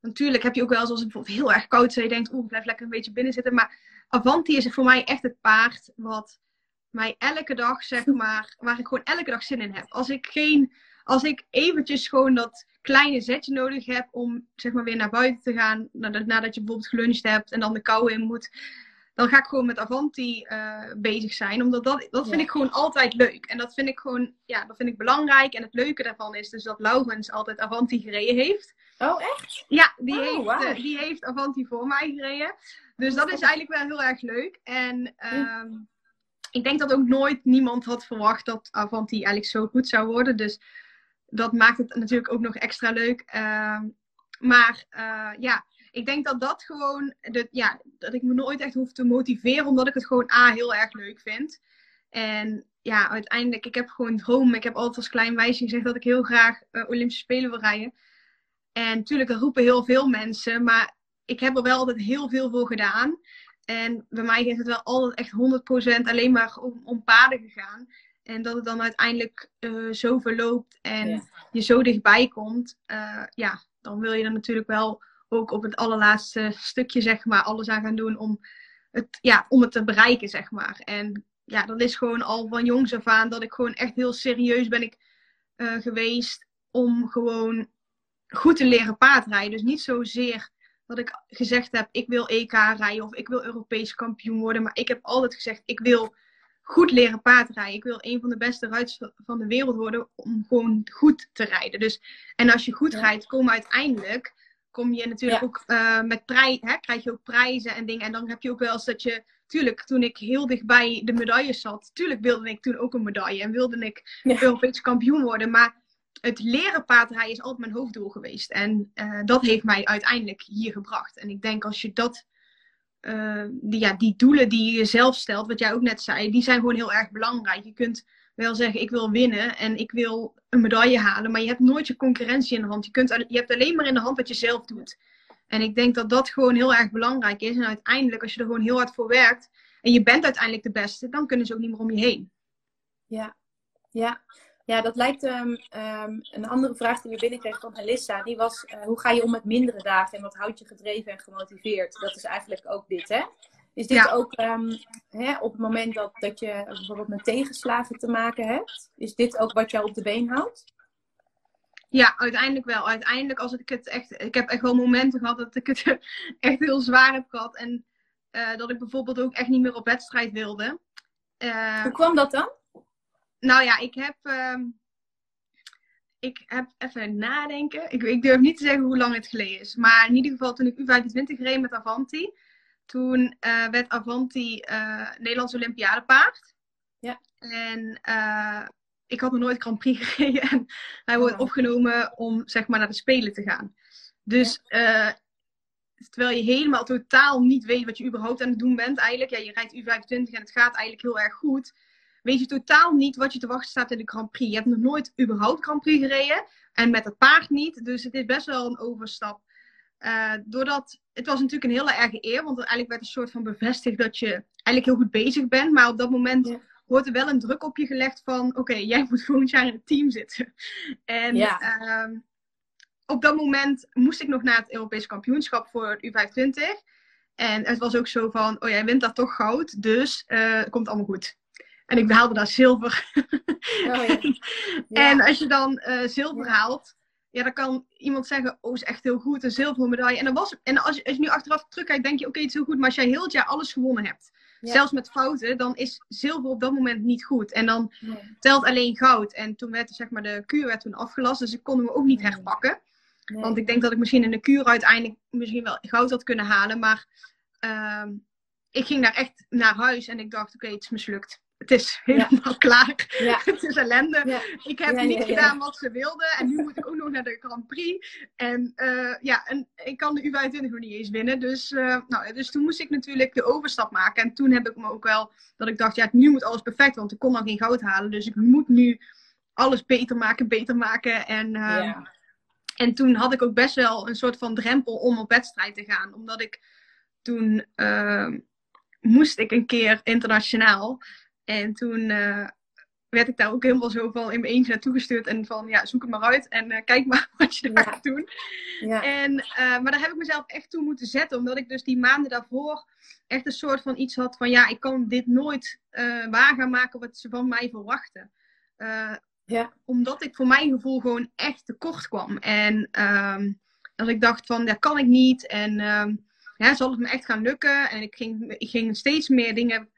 Natuurlijk heb je ook wel eens als het bijvoorbeeld heel erg koud is. En je denkt, oeh, ik blijf lekker een beetje binnen zitten. Maar Avanti is voor mij echt het paard wat mij elke dag, zeg maar, waar ik gewoon elke dag zin in heb. Als ik geen, als ik eventjes gewoon dat kleine zetje nodig heb om, zeg maar, weer naar buiten te gaan, nadat, nadat je bijvoorbeeld geluncht hebt en dan de kou in moet, dan ga ik gewoon met Avanti uh, bezig zijn. Omdat dat, dat vind ik gewoon altijd leuk. En dat vind ik gewoon, ja, dat vind ik belangrijk. En het leuke daarvan is dus dat Laurens altijd Avanti gereden heeft. Oh, echt? Ja, die, oh, heeft, uh, die heeft Avanti voor mij gereden. Dus dat is eigenlijk wel heel erg leuk. En ehm, ik denk dat ook nooit niemand had verwacht dat Avanti eigenlijk zo goed zou worden. Dus dat maakt het natuurlijk ook nog extra leuk. Ehm, maar uh, ja, ik denk dat dat gewoon, de, ja, dat ik me nooit echt hoef te motiveren, omdat ik het gewoon A, heel erg leuk vind. En ja, uiteindelijk, ik heb gewoon droom. Ik heb altijd als klein meisje gezegd dat ik heel graag uh, Olympische Spelen wil rijden. En natuurlijk, dat roepen heel veel mensen, maar ik heb er wel altijd heel veel voor gedaan. En bij mij is het wel altijd echt 100% alleen maar om, om paden gegaan. En dat het dan uiteindelijk uh, zo verloopt en je zo dichtbij komt. Uh, ja, dan wil je er natuurlijk wel ook op het allerlaatste stukje, zeg maar, alles aan gaan doen om het, ja, om het te bereiken, zeg maar. En ja, dat is gewoon al van jongs af aan dat ik gewoon echt heel serieus ben ik uh, geweest om gewoon goed te leren paardrijden. Dus niet zozeer dat ik gezegd heb, ik wil EK rijden of ik wil Europees kampioen worden. Maar ik heb altijd gezegd, ik wil goed leren paardrijden. Ik wil een van de beste ruiters van de wereld worden om gewoon goed te rijden. Dus, en als je goed rijdt, komen uiteindelijk kom je natuurlijk ook uh, met prijs, hè, krijg je ook prijzen en dingen. En dan heb je ook wel eens dat je, tuurlijk, toen ik heel dichtbij de medailles zat, tuurlijk wilde ik toen ook een medaille en wilde ik ja. Europees kampioen worden. Maar het leren paardrijden is altijd mijn hoofddoel geweest. En uh, dat heeft mij uiteindelijk hier gebracht. En ik denk als je dat, uh, die, ja, die doelen die je jezelf stelt, wat jij ook net zei, die zijn gewoon heel erg belangrijk. Je kunt wel zeggen, ik wil winnen en ik wil een medaille halen, maar je hebt nooit je concurrentie in de hand. Je, kunt, je hebt alleen maar in de hand wat je zelf doet. En ik denk dat dat gewoon heel erg belangrijk is. En uiteindelijk, als je er gewoon heel hard voor werkt en je bent uiteindelijk de beste, dan kunnen ze ook niet meer om je heen. Ja, ja. Ja, dat lijkt um, een andere vraag die we binnenkregen van Helissa. Die was, uh, hoe ga je om met mindere dagen en wat houdt je gedreven en gemotiveerd? Dat is eigenlijk ook dit, hè? Is dit ook um, hè, op het moment dat, dat je bijvoorbeeld met tegenslagen te maken hebt? Is dit ook wat jou op de been houdt? Ja, uiteindelijk wel. Uiteindelijk als ik het echt... Ik heb echt wel momenten gehad dat ik het echt heel zwaar heb gehad. En uh, dat ik bijvoorbeeld ook echt niet meer op wedstrijd wilde. Uh, Hoe kwam dat dan? Nou ja, ik heb... Uh, ik heb even nadenken. Ik, ik, durf niet te zeggen hoe lang het geleden is. Maar in ieder geval toen ik U25 reed met Avanti toen uh, werd Avanti uh, Nederlands Olympiadepaard. Ja. En uh, ik had nog nooit Grand Prix gereden. En hij wordt oh. opgenomen om zeg maar naar de Spelen te gaan. Dus ja. terwijl je helemaal totaal niet weet wat je überhaupt aan het doen bent eigenlijk. Ja, je rijdt U25 en het gaat eigenlijk heel erg goed. Weet je totaal niet wat je te wachten staat in de Grand Prix. Je hebt nog nooit überhaupt Grand Prix gereden. En met het paard niet. Dus het is best wel een overstap. Uh, doordat het was natuurlijk een hele erge eer, want eigenlijk werd een soort van bevestigd dat je eigenlijk heel goed bezig bent. Maar op dat moment ja. wordt er wel een druk op je gelegd van: oké, okay, jij moet volgend jaar in het team zitten. En ja. uh, op dat moment moest ik nog naar het Europese kampioenschap voor U25. En het was ook zo van: oh jij wint daar toch goud, dus uh, komt allemaal goed. En ik behaalde daar zilver. Oh, ja. en als je dan uh, zilver haalt, ja, dan kan iemand zeggen, oh, is echt heel goed, een zilveren medaille. En, dan was, en als, je, als je nu achteraf terugkijkt, denk je, oké, okay, het is heel goed. Maar als jij heel het jaar alles gewonnen hebt, ja. zelfs met fouten, dan is zilver op dat moment niet goed. En dan telt alleen goud. En toen werd zeg maar, de kuur werd toen afgelast, dus ik kon hem ook niet herpakken. Nee. Want ik denk dat ik misschien in de kuur uiteindelijk misschien wel goud had kunnen halen. Maar uh, ik ging daar echt naar huis en ik dacht, oké, okay, het is mislukt het is helemaal ja. klaar. Ja. het is ellende. Ja. Ik heb niet gedaan wat ze wilden. En nu moet ik ook nog naar de Grand Prix. En uh, ja, en ik kan de U25 nog niet eens winnen. Dus, uh, nou, dus toen moest ik natuurlijk de overstap maken. En toen heb ik me ook wel dat ik dacht, ja, nu moet alles perfect. Want ik kon dan geen goud halen. Dus ik moet nu alles beter maken, beter maken. En, uh, en toen had ik ook best wel een soort van drempel om op wedstrijd te gaan. Omdat ik toen moest ik een keer internationaal. En toen uh, werd ik daar ook helemaal zo van in mijn eentje naartoe gestuurd. En van, ja, zoek het maar uit en uh, kijk maar wat je daar ja. gaat doen. Ja. En, uh, maar daar heb ik mezelf echt toe moeten zetten. Omdat ik dus die maanden daarvoor echt een soort van iets had van, ja, ik kan dit nooit waar gaan maken wat ze van mij verwachten. ja. Omdat ik voor mijn gevoel gewoon echt tekort kwam. En um, als ik dacht van, dat kan ik niet. En ja, zal het me echt gaan lukken? En ik ging, ik ging steeds meer dingen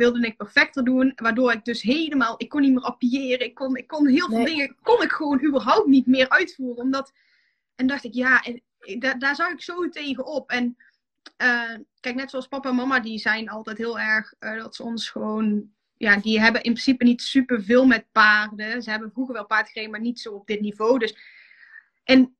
wilde ik perfecter doen. Waardoor ik dus helemaal, ik kon niet meer appiëren. Ik kon, ik kon heel veel dingen, kon ik gewoon überhaupt niet meer uitvoeren. Omdat, en dacht ik, ja, en, daar, daar zag ik zo tegen op. En uh, kijk, net zoals papa en mama, die zijn altijd heel erg, uh, dat ze ons gewoon, ja, die hebben in principe niet super veel met paarden. Ze hebben vroeger wel paard gereden, maar niet zo op dit niveau. Dus, en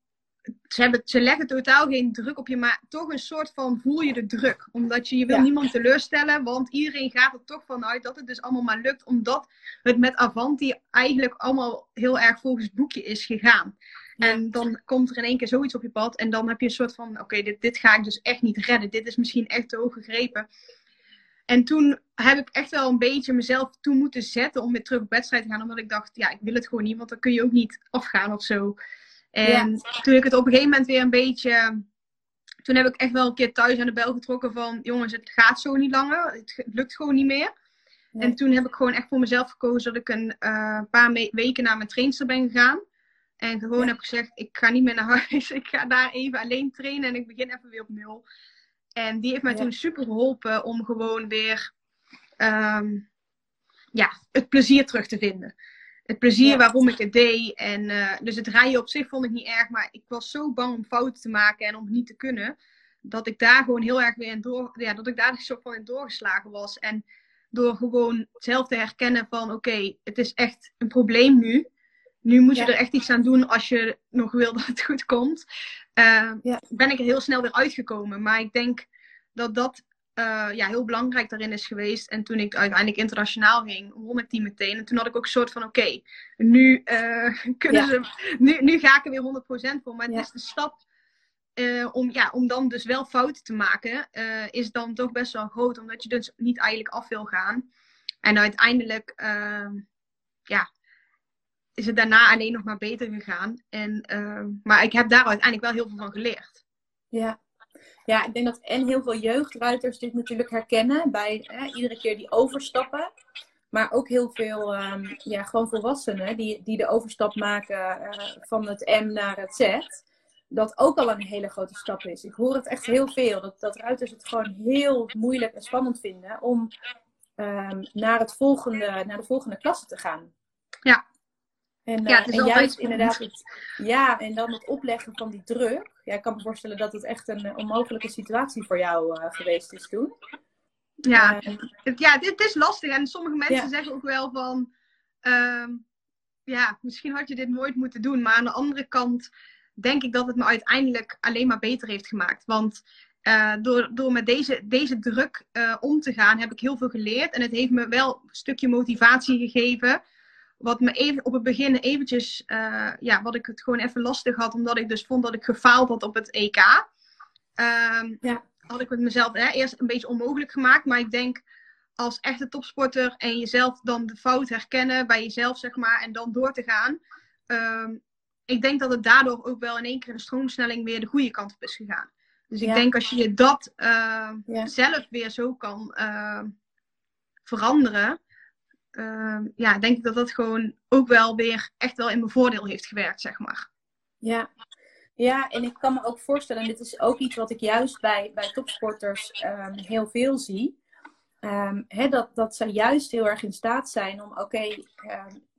ze, hebben, ze leggen totaal geen druk op je, maar toch een soort van voel je de druk. Omdat je, je wil niemand teleurstellen, want iedereen gaat er toch vanuit dat het dus allemaal maar lukt. Omdat het met Avanti eigenlijk allemaal heel erg volgens het boekje is gegaan. En dan komt er in één keer zoiets op je pad en dan heb je een soort van, oké, dit, dit ga ik dus echt niet redden. Dit is misschien echt te hoog gegrepen. En toen heb ik echt wel een beetje mezelf toe moeten zetten om weer terug op wedstrijd te gaan. Omdat ik dacht, ja, ik wil het gewoon niet, want dan kun je ook niet afgaan of zo. En toen ik het op een gegeven moment weer een beetje. Toen heb ik echt wel een keer thuis aan de bel getrokken van: jongens, het gaat zo niet langer. Het lukt gewoon niet meer. En toen heb ik gewoon echt voor mezelf gekozen dat ik een uh, paar weken naar mijn trainster ben gegaan. En gewoon heb gezegd: ik ga niet meer naar huis. Ik ga daar even alleen trainen en ik begin even weer op nul. En die heeft mij toen super geholpen om gewoon weer um, ja, het plezier terug te vinden het plezier waarom ik het deed. En, uh, dus het rijden op zich vond ik niet erg, maar ik was zo bang om fouten te maken en om het niet te kunnen. Dat ik daar gewoon heel erg weer in door, ja, dat ik daar een soort van in doorgeslagen was. En door gewoon zelf te herkennen van oké, het is echt een probleem nu. Nu moet je er echt iets aan doen als je nog wil dat het goed komt. Uh, ja. Ben ik er heel snel weer uitgekomen. Maar ik denk dat dat uh, ja, heel belangrijk daarin is geweest. En toen ik uiteindelijk internationaal ging, won ik die meteen. En toen had ik ook een soort van: oké, nu, uh, kunnen ze, nu, nu ga ik er weer 100% voor. Maar het is de stap uh, om, ja, om dan dus wel fouten te maken, is dan toch best wel groot. Omdat je dus niet eigenlijk af wil gaan. En uiteindelijk, ehm, ja, is het daarna alleen nog maar beter gegaan. En, ehm, maar ik heb daar uiteindelijk wel heel veel van geleerd. Ja, ja, ik denk dat en heel veel jeugdruiters dit natuurlijk herkennen bij iedere keer die overstappen. Maar ook heel veel um, ja, gewoon volwassenen die, die de overstap maken uh, van het M naar het Z. Dat ook al een hele grote stap is. Ik hoor het echt heel veel. Dat, dat ruiters het gewoon heel moeilijk en spannend vinden om um, naar, het volgende, naar de volgende klasse te gaan. Ja, en, ja, uh, en juist inderdaad het, ja, en dan het opleggen van die druk. Ja, ik kan me voorstellen dat het echt een onmogelijke situatie voor jou uh, geweest is toen. Ja, uh, ja dit is lastig. En sommige mensen zeggen ook wel van... Uh, ja, misschien had je dit nooit moeten doen. Maar aan de andere kant denk ik dat het me uiteindelijk alleen maar beter heeft gemaakt. Want uh, door, door met deze, deze druk om te gaan heb ik heel veel geleerd. En het heeft me wel een stukje motivatie gegeven wat me even op het begin eventjes, uh, ja, wat ik het gewoon even lastig had, omdat ik dus vond dat ik gefaald had op het EK. Um, ja. Had ik het mezelf hè, eerst een beetje onmogelijk gemaakt. Maar ik denk als echte topsporter en jezelf dan de fout herkennen bij jezelf, zeg maar, en dan door te gaan. Um, ik denk dat het daardoor ook wel in één keer de stroomsnelling weer de goede kant op is gegaan. Dus ik denk als je dat uh, ja. zelf weer zo kan uh, veranderen, uh, ja, denk ik dat dat gewoon ook wel weer echt wel in mijn voordeel heeft gewerkt, zeg maar. Ja, ja en ik kan me ook voorstellen, en dit is ook iets wat ik juist bij, bij topsporters um, heel veel zie. Um, dat, dat ze juist heel erg in staat zijn om, oké,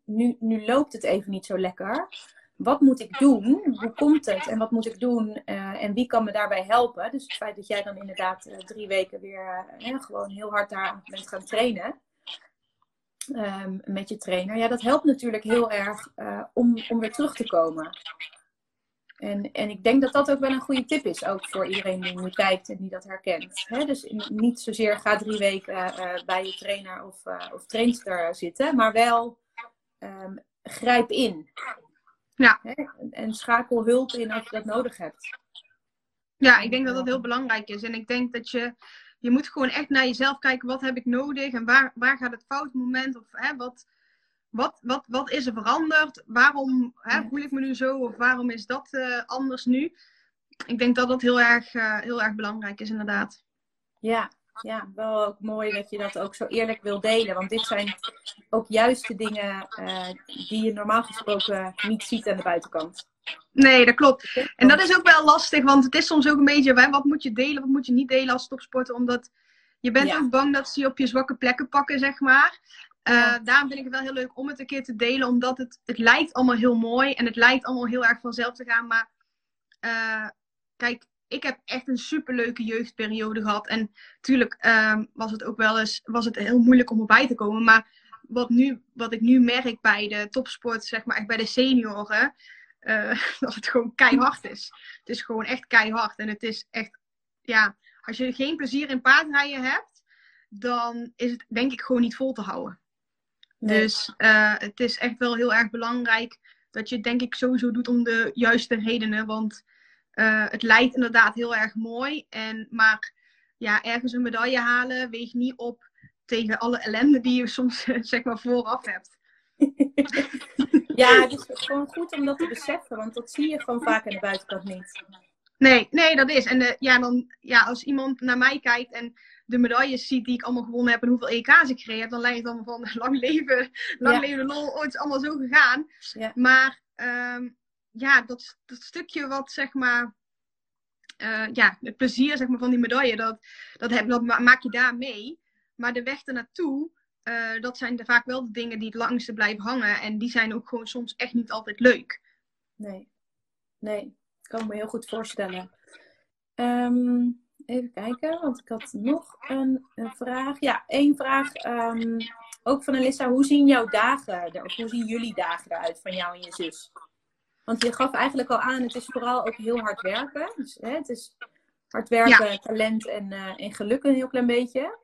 nu, nu loopt het even niet zo lekker. Wat moet ik doen? Hoe komt het? En wat moet ik doen? Uh, en wie kan me daarbij helpen? Dus het feit dat jij dan inderdaad uh, drie weken weer uh, gewoon heel hard daar bent gaan trainen um, met je trainer, ja, dat helpt natuurlijk heel erg uh, om, om weer terug te komen. En, en ik denk dat dat ook wel een goede tip is, ook voor iedereen die nu kijkt en die dat herkent. He, dus niet zozeer ga drie weken uh, bij je trainer of, uh, of trainster zitten, maar wel um, grijp in. Ja. En schakel hulp in als je dat nodig hebt. Ja, ik denk dat dat heel belangrijk is. En ik denk dat je je moet gewoon echt naar jezelf kijken. Wat heb ik nodig? En waar, waar gaat het fout moment? Of hè, wat, wat, wat, wat is er veranderd? Waarom hè, voel ik me nu zo? Of waarom is dat uh, anders nu? Ik denk dat dat heel erg, uh, heel erg belangrijk is, inderdaad. Ja, ja, wel ook mooi dat je dat ook zo eerlijk wil delen. Want dit zijn ook juist de dingen uh, die je normaal gesproken niet ziet aan de buitenkant. Nee, dat klopt. En dat is ook wel lastig, want het is soms ook een beetje, hè, wat moet je delen, wat moet je niet delen als topsporter, omdat je bent ook bang dat ze je op je zwakke plekken pakken, zeg maar. Uh, daarom vind ik het wel heel leuk om het een keer te delen, omdat het, het lijkt allemaal heel mooi en het lijkt allemaal heel erg vanzelf te gaan. Maar uh, kijk, ik heb echt een superleuke jeugdperiode gehad. En natuurlijk uh, was het ook wel eens was het heel moeilijk om erbij te komen. Maar wat, nu, wat ik nu merk bij de topsport, zeg maar echt bij de senioren, uh, dat het gewoon keihard is. Het is gewoon echt keihard. En het is echt, ja, als je geen plezier in paardrijden hebt, dan is het denk ik gewoon niet vol te houden. Dus uh, het is echt wel heel erg belangrijk dat je het denk ik sowieso doet om de juiste redenen. Want uh, het lijkt inderdaad heel erg mooi. En, maar ja, ergens een medaille halen weegt niet op tegen alle ellende die je soms zeg maar vooraf hebt. ja, het is gewoon goed om dat te beseffen, want dat zie je gewoon vaak aan de buitenkant niet. Nee, nee, dat is. En de, ja, dan, ja, als iemand naar mij kijkt en de medailles ziet die ik allemaal gewonnen heb en hoeveel EK's ik gekregen heb, dan lijkt het allemaal van lang leven, lang ja. leven de lol, ooit is allemaal zo gegaan. Ja. Maar um, ja, dat, dat stukje wat zeg maar, uh, ja, het plezier zeg maar, van die medaille, dat, dat, heb, dat maak je daar mee. Maar de weg ernaartoe, uh, dat zijn vaak wel de dingen die het langste blijven hangen. En die zijn ook gewoon soms echt niet altijd leuk. Nee, nee, kan me heel goed voorstellen. Um, even kijken, want ik had nog een, een vraag. Ja, één vraag. Um, ook van Elissa. Hoe zien jouw dagen, of hoe zien jullie dagen eruit van jou en je zus? Want je gaf eigenlijk al aan, het is vooral ook heel hard werken. Dus, hè, het is hard werken, ja. talent en, uh, en geluk een heel klein beetje.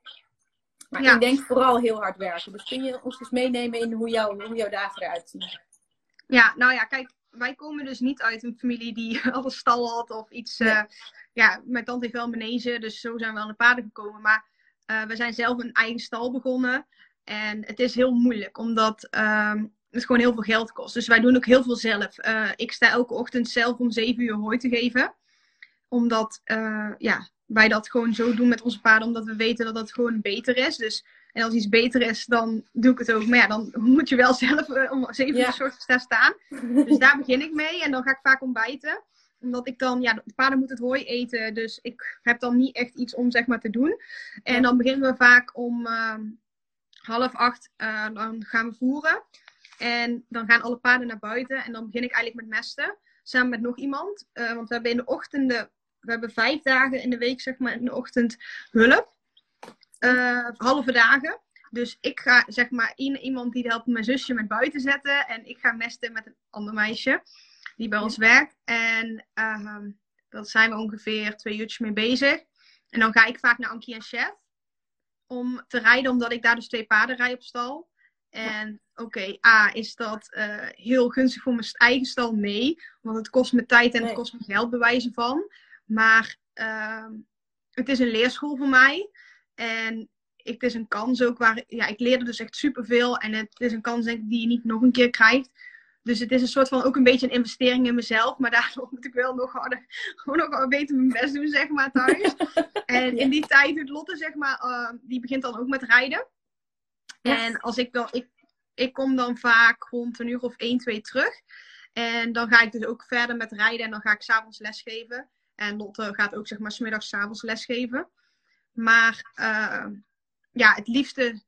Maar ja. ik denk vooral heel hard werken. Dus kun je ons eens meenemen in hoe, jou, hoe jouw dagen eruit zien? Ja, nou ja, kijk, wij komen dus niet uit een familie die al stal had of iets. Nee. Uh, ja, mijn tante heeft wel manege, dus zo zijn we aan de paarden gekomen. Maar uh, we zijn zelf een eigen stal begonnen. En het is heel moeilijk, omdat um, het gewoon heel veel geld kost. Dus wij doen ook heel veel zelf. Uh, ik sta elke ochtend zelf om 7 uur hooi te geven. Omdat uh, ja, wij dat gewoon zo doen met onze paarden, omdat we weten dat dat gewoon beter is. Dus, en als iets beter is, dan doe ik het ook. Maar ja, dan moet je wel zelf uh, om 7 uur ja. te staan. Dus daar begin ik mee. En dan ga ik vaak ontbijten omdat ik dan, ja, de paarden moeten het hooi eten. Dus ik heb dan niet echt iets om zeg maar te doen. En dan beginnen we vaak om half acht. Dan gaan we voeren. En dan gaan alle paarden naar buiten. En dan begin ik eigenlijk met mesten. Samen met nog iemand. Uh, want we hebben in de ochtenden. We hebben vijf dagen in de week, zeg maar, in de ochtend hulp. halve dagen. Dus ik ga, zeg maar, iemand die helpt mijn zusje met buiten zetten. En ik ga mesten met een ander meisje die bij ons werkt. En uh, dat zijn we ongeveer twee uurtjes mee bezig. En dan ga ik vaak naar Ankie en Chef om te rijden, omdat ik daar dus twee paarden rij op stal. En. Oké, okay, A, is dat uh, heel gunstig voor mijn eigen stal? Nee, want het kost me tijd en nee. het kost me geld bewijzen van. Maar uh, het is een leerschool voor mij. En het is een kans ook waar, ja, ik leerde dus echt superveel. En het is een kans denk ik, die je niet nog een keer krijgt. Dus het is een soort van ook een beetje een investering in mezelf. Maar daardoor moet ik wel nog harder, gewoon nog beter mijn best doen, zeg maar, thuis. en ja. in die tijd doet Lotte, zeg maar, uh, die begint dan ook met rijden. Ja. En als ik dan, ik, ik kom dan vaak rond een uur of 1, 2 terug. En dan ga ik dus ook verder met rijden en dan ga ik s'avonds lesgeven. En Lotte gaat ook, zeg maar, smiddags s'avonds lesgeven. Maar uh, ja, het liefste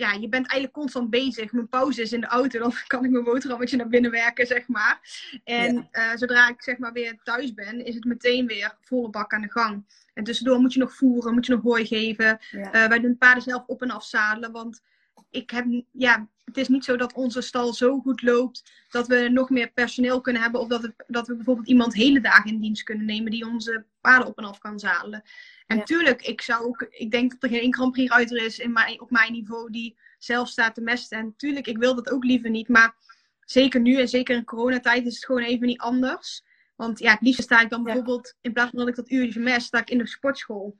ja, je bent eigenlijk constant bezig. Mijn pauze is in de auto, dan kan ik mijn boterhammetje naar binnen werken, zeg maar. En ja. uh, zodra ik zeg maar weer thuis ben, is het meteen weer volle bak aan de gang. En tussendoor moet je nog voeren, moet je nog hooi geven. Ja. Uh, wij doen paarden zelf op en afzadelen, want ik heb, ja, het is niet zo dat onze stal zo goed loopt dat we nog meer personeel kunnen hebben. Of dat, het, dat we bijvoorbeeld iemand hele dagen in dienst kunnen nemen die onze paarden op en af kan zadelen. En ja. tuurlijk, ik zou ook, ik denk dat er geen Grand Prix ruiter is in mijn, op mijn niveau die zelf staat te mesten. En tuurlijk, ik wil dat ook liever niet. Maar zeker nu en zeker in coronatijd is het gewoon even niet anders. Want ja, het liefst sta ik dan bijvoorbeeld, ja. in plaats van dat ik dat uurtje mest, sta ik in de sportschool.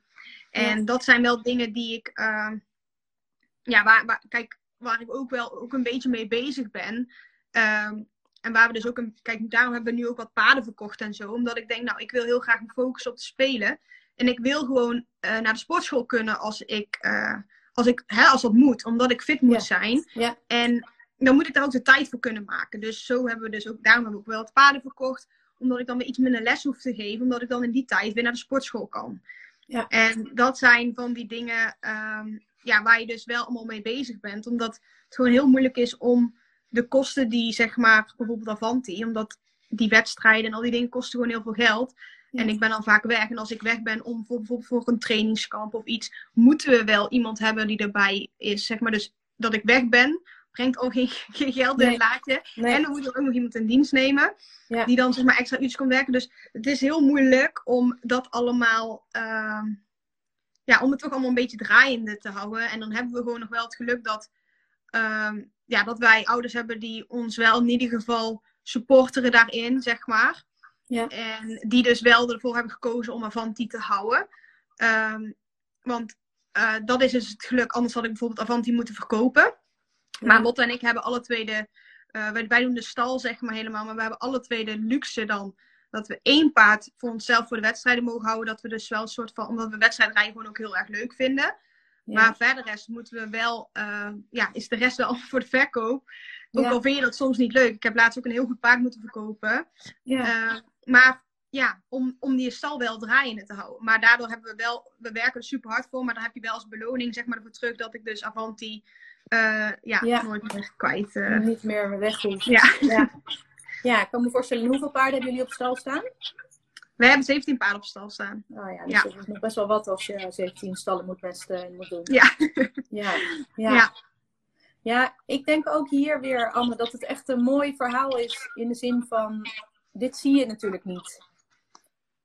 En ja. dat zijn wel dingen die ik, uh, ja, waar, waar, kijk, waar ik ook wel ook een beetje mee bezig ben. Ehm, en waar we dus ook een. Kijk, daarom hebben we nu ook wat paden verkocht en zo. Omdat ik denk, nou, ik wil heel graag me focussen op te spelen. En ik wil gewoon uh, naar de sportschool kunnen als ik. Uh, als, ik hè, als dat moet, omdat ik fit moet zijn. Ja. En dan moet ik daar ook de tijd voor kunnen maken. Dus zo hebben we dus ook, daarom hebben we ook wel wat paden verkocht. Omdat ik dan weer iets minder les hoef te geven. Omdat ik dan in die tijd weer naar de sportschool kan. Ja. En dat zijn van die dingen um, ja, waar je dus wel allemaal mee bezig bent. Omdat het gewoon heel moeilijk is om de kosten die, zeg maar, bijvoorbeeld Avanti. Omdat die wedstrijden en al die dingen kosten gewoon heel veel geld. En ik ben dan vaak weg. En als ik weg ben om voor, bijvoorbeeld voor een trainingskamp of iets, moeten we wel iemand hebben die erbij is. Zeg maar dus dat ik weg ben, brengt ook geen, geen geld in Nee. het laadje. Nee. En dan moet er ook nog iemand in dienst nemen. Ja. Die dan zeg maar extra uurtjes komt werken. Dus het is heel moeilijk om dat allemaal. ehm, ja, om het toch allemaal een beetje draaiende te houden. En dan hebben we gewoon nog wel het geluk dat. ehm, ja, dat wij ouders hebben die ons wel in ieder geval supporteren daarin, zeg maar. Ja. En die dus wel ervoor hebben gekozen om Avanti te houden. Ehm, want eh, dat is dus het geluk. Anders had ik bijvoorbeeld Avanti moeten verkopen. Maar Lotte en ik hebben alle twee de... eh, wij, wij doen de stal zeg maar helemaal. Maar we hebben alle twee de luxe dan... Dat we één paard voor onszelf voor de wedstrijden mogen houden. Dat we dus wel een soort van... Omdat we wedstrijdrijden gewoon ook heel erg leuk vinden. Ja. Maar verder rest moeten we wel... eh, ja, is de rest wel voor de verkoop. Ook Ja. al vind je dat soms niet leuk. Ik heb laatst ook een heel goed paard moeten verkopen. ja. Eh, maar ja, om, om die stal wel draaiende te houden. Maar daardoor hebben we wel, we werken er super hard voor, maar dan heb je wel als beloning zeg maar ervoor terug dat ik dus Avanti eh, ja, Ja. nooit meer kwijt. niet meer weg hoeft. Ja. Ja. Ik kan me voorstellen. Hoeveel paarden hebben jullie op stal staan? We hebben 17 paarden op stal staan. Oh ja, dus Ja. dat is nog best wel wat als je 17 stallen moet, best, eh, moet doen. Ja. Ja. Ja. Ja. Ja, ik denk ook hier weer, Anne, dat het echt een mooi verhaal is. In de zin van, dit zie je natuurlijk niet.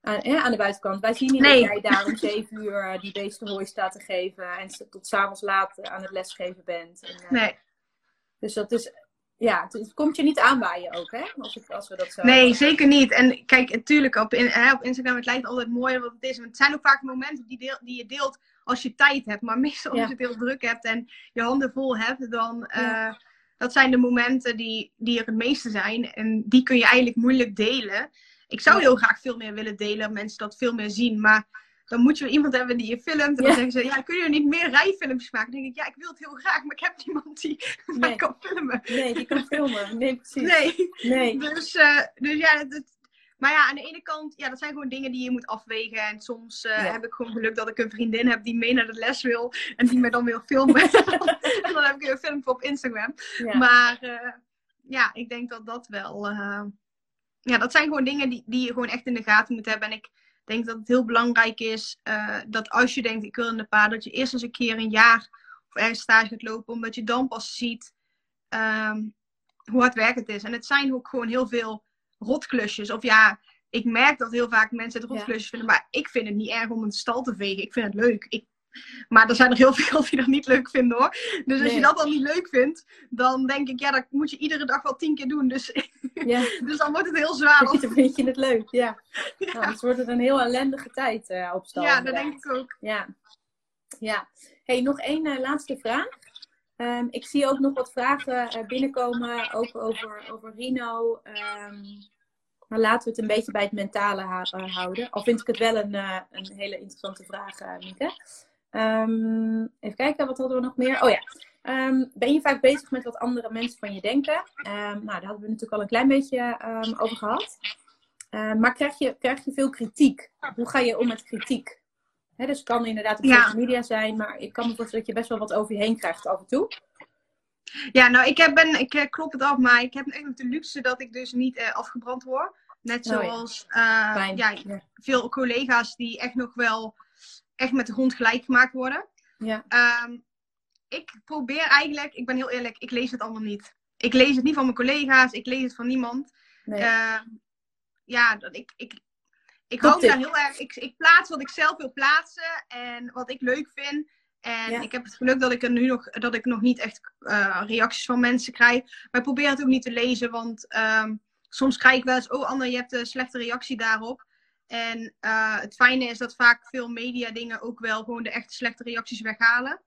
Aan, hè, aan de buitenkant. Wij zien niet Nee. dat jij daar om zeven uur eh, die beesten hooi staat te geven. En tot s'avonds laat eh, aan het lesgeven bent. En, eh, Nee. Dus dat is, ja, het, komt je niet aanwaaien ook, hè? Als, ik, als we dat zo... nee, zeker niet. En kijk, natuurlijk op, in, hè, op Instagram, het lijkt altijd mooier wat het is. Want het zijn ook vaak momenten die, deel, die je deelt als je tijd hebt. Maar meestal Ja. als je het heel druk hebt en je handen vol hebt, dan... eh, Ja. dat zijn de momenten die, die er het meeste zijn. En die kun je eigenlijk moeilijk delen. Ik zou heel graag veel meer willen delen, mensen dat veel meer zien. Maar dan moet je iemand hebben die je filmt. En dan zeggen ze, ja, kun je niet meer rijfilmpjes maken? Dan denk ik, ja, ik wil het heel graag, maar ik heb niemand die mij kan filmen. Nee, die kan filmen. Nee, precies. Nee. Nee. Dus, eh, dus ja, maar ja, aan de ene kant, ja, dat zijn gewoon dingen die je moet afwegen. En soms eh, Ja. heb ik gewoon geluk dat ik een vriendin heb die mee naar de les wil. En die me dan wil filmen. en dan heb ik een filmpje op Instagram. Ja. Maar eh, ja, ik denk dat dat wel. ja, dat zijn gewoon dingen die, die je gewoon echt in de gaten moet hebben. En ik denk dat het heel belangrijk is eh, dat als je denkt, ik wil in de paard, dat je eerst eens een keer een jaar of ergens stage gaat lopen, omdat je dan pas ziet ehm, hoe hard werk het is. En het zijn ook gewoon heel veel rotklusjes. Of ja, ik merk dat heel vaak mensen het Ja. rotklusjes vinden, maar ik vind het niet erg om een stal te vegen. Ik vind het leuk. Ik, maar er zijn er heel veel die dat niet leuk vinden hoor. Dus als Nee. je dat dan niet leuk vindt, dan denk ik, ja, dat moet je iedere dag wel tien keer doen. Dus, Ja. dus dan wordt het heel zwaar. Dan vind je het leuk, ja. Nou, het wordt het een heel ellendige tijd eh, op stal. ja, dat denk ik ook. Ja. ja. Hey, nog één eh, laatste vraag. Ehm, ik zie ook nog wat vragen eh, binnenkomen, ook over, over Rino. Ehm, maar laten we het een beetje bij het mentale houden. Al vind ik het wel een, een hele interessante vraag, Mieke. Ehm, even kijken, wat hadden we nog meer? Oh ja. Ehm, ben je vaak bezig met wat andere mensen van je denken? Ehm, nou, daar hadden we natuurlijk al een klein beetje over gehad. Maar krijg je, krijg je veel kritiek? Hoe ga je om met kritiek? Dus het kan inderdaad op Ja. social media zijn, maar ik kan me voorstellen dat je best wel wat over je heen krijgt af en toe. Ja, nou, ik, heb, ben, ik eh, klop het af, maar ik heb echt de luxe dat ik dus niet eh, afgebrand word. Net Oh ja. zoals eh, Ja. veel collega's die echt nog wel echt met de grond gelijk gemaakt worden. Ja. Ehm, ik probeer eigenlijk, ik ben heel eerlijk, ik lees het allemaal niet. Ik lees het niet van mijn collega's, ik lees het van niemand. Nee. Eh, ja, dat ik, ik, ik hou daar heel erg. Ik, ik plaats wat ik zelf wil plaatsen en wat ik leuk vind. En Ja. ik heb het geluk dat ik er nu nog, dat ik nog niet echt eh, reacties van mensen krijg. Maar ik probeer het ook niet te lezen, want ehm, soms krijg ik wel eens, oh Anne, je hebt een slechte reactie daarop. En eh, het fijne is dat vaak veel media dingen ook wel gewoon de echte slechte reacties weghalen.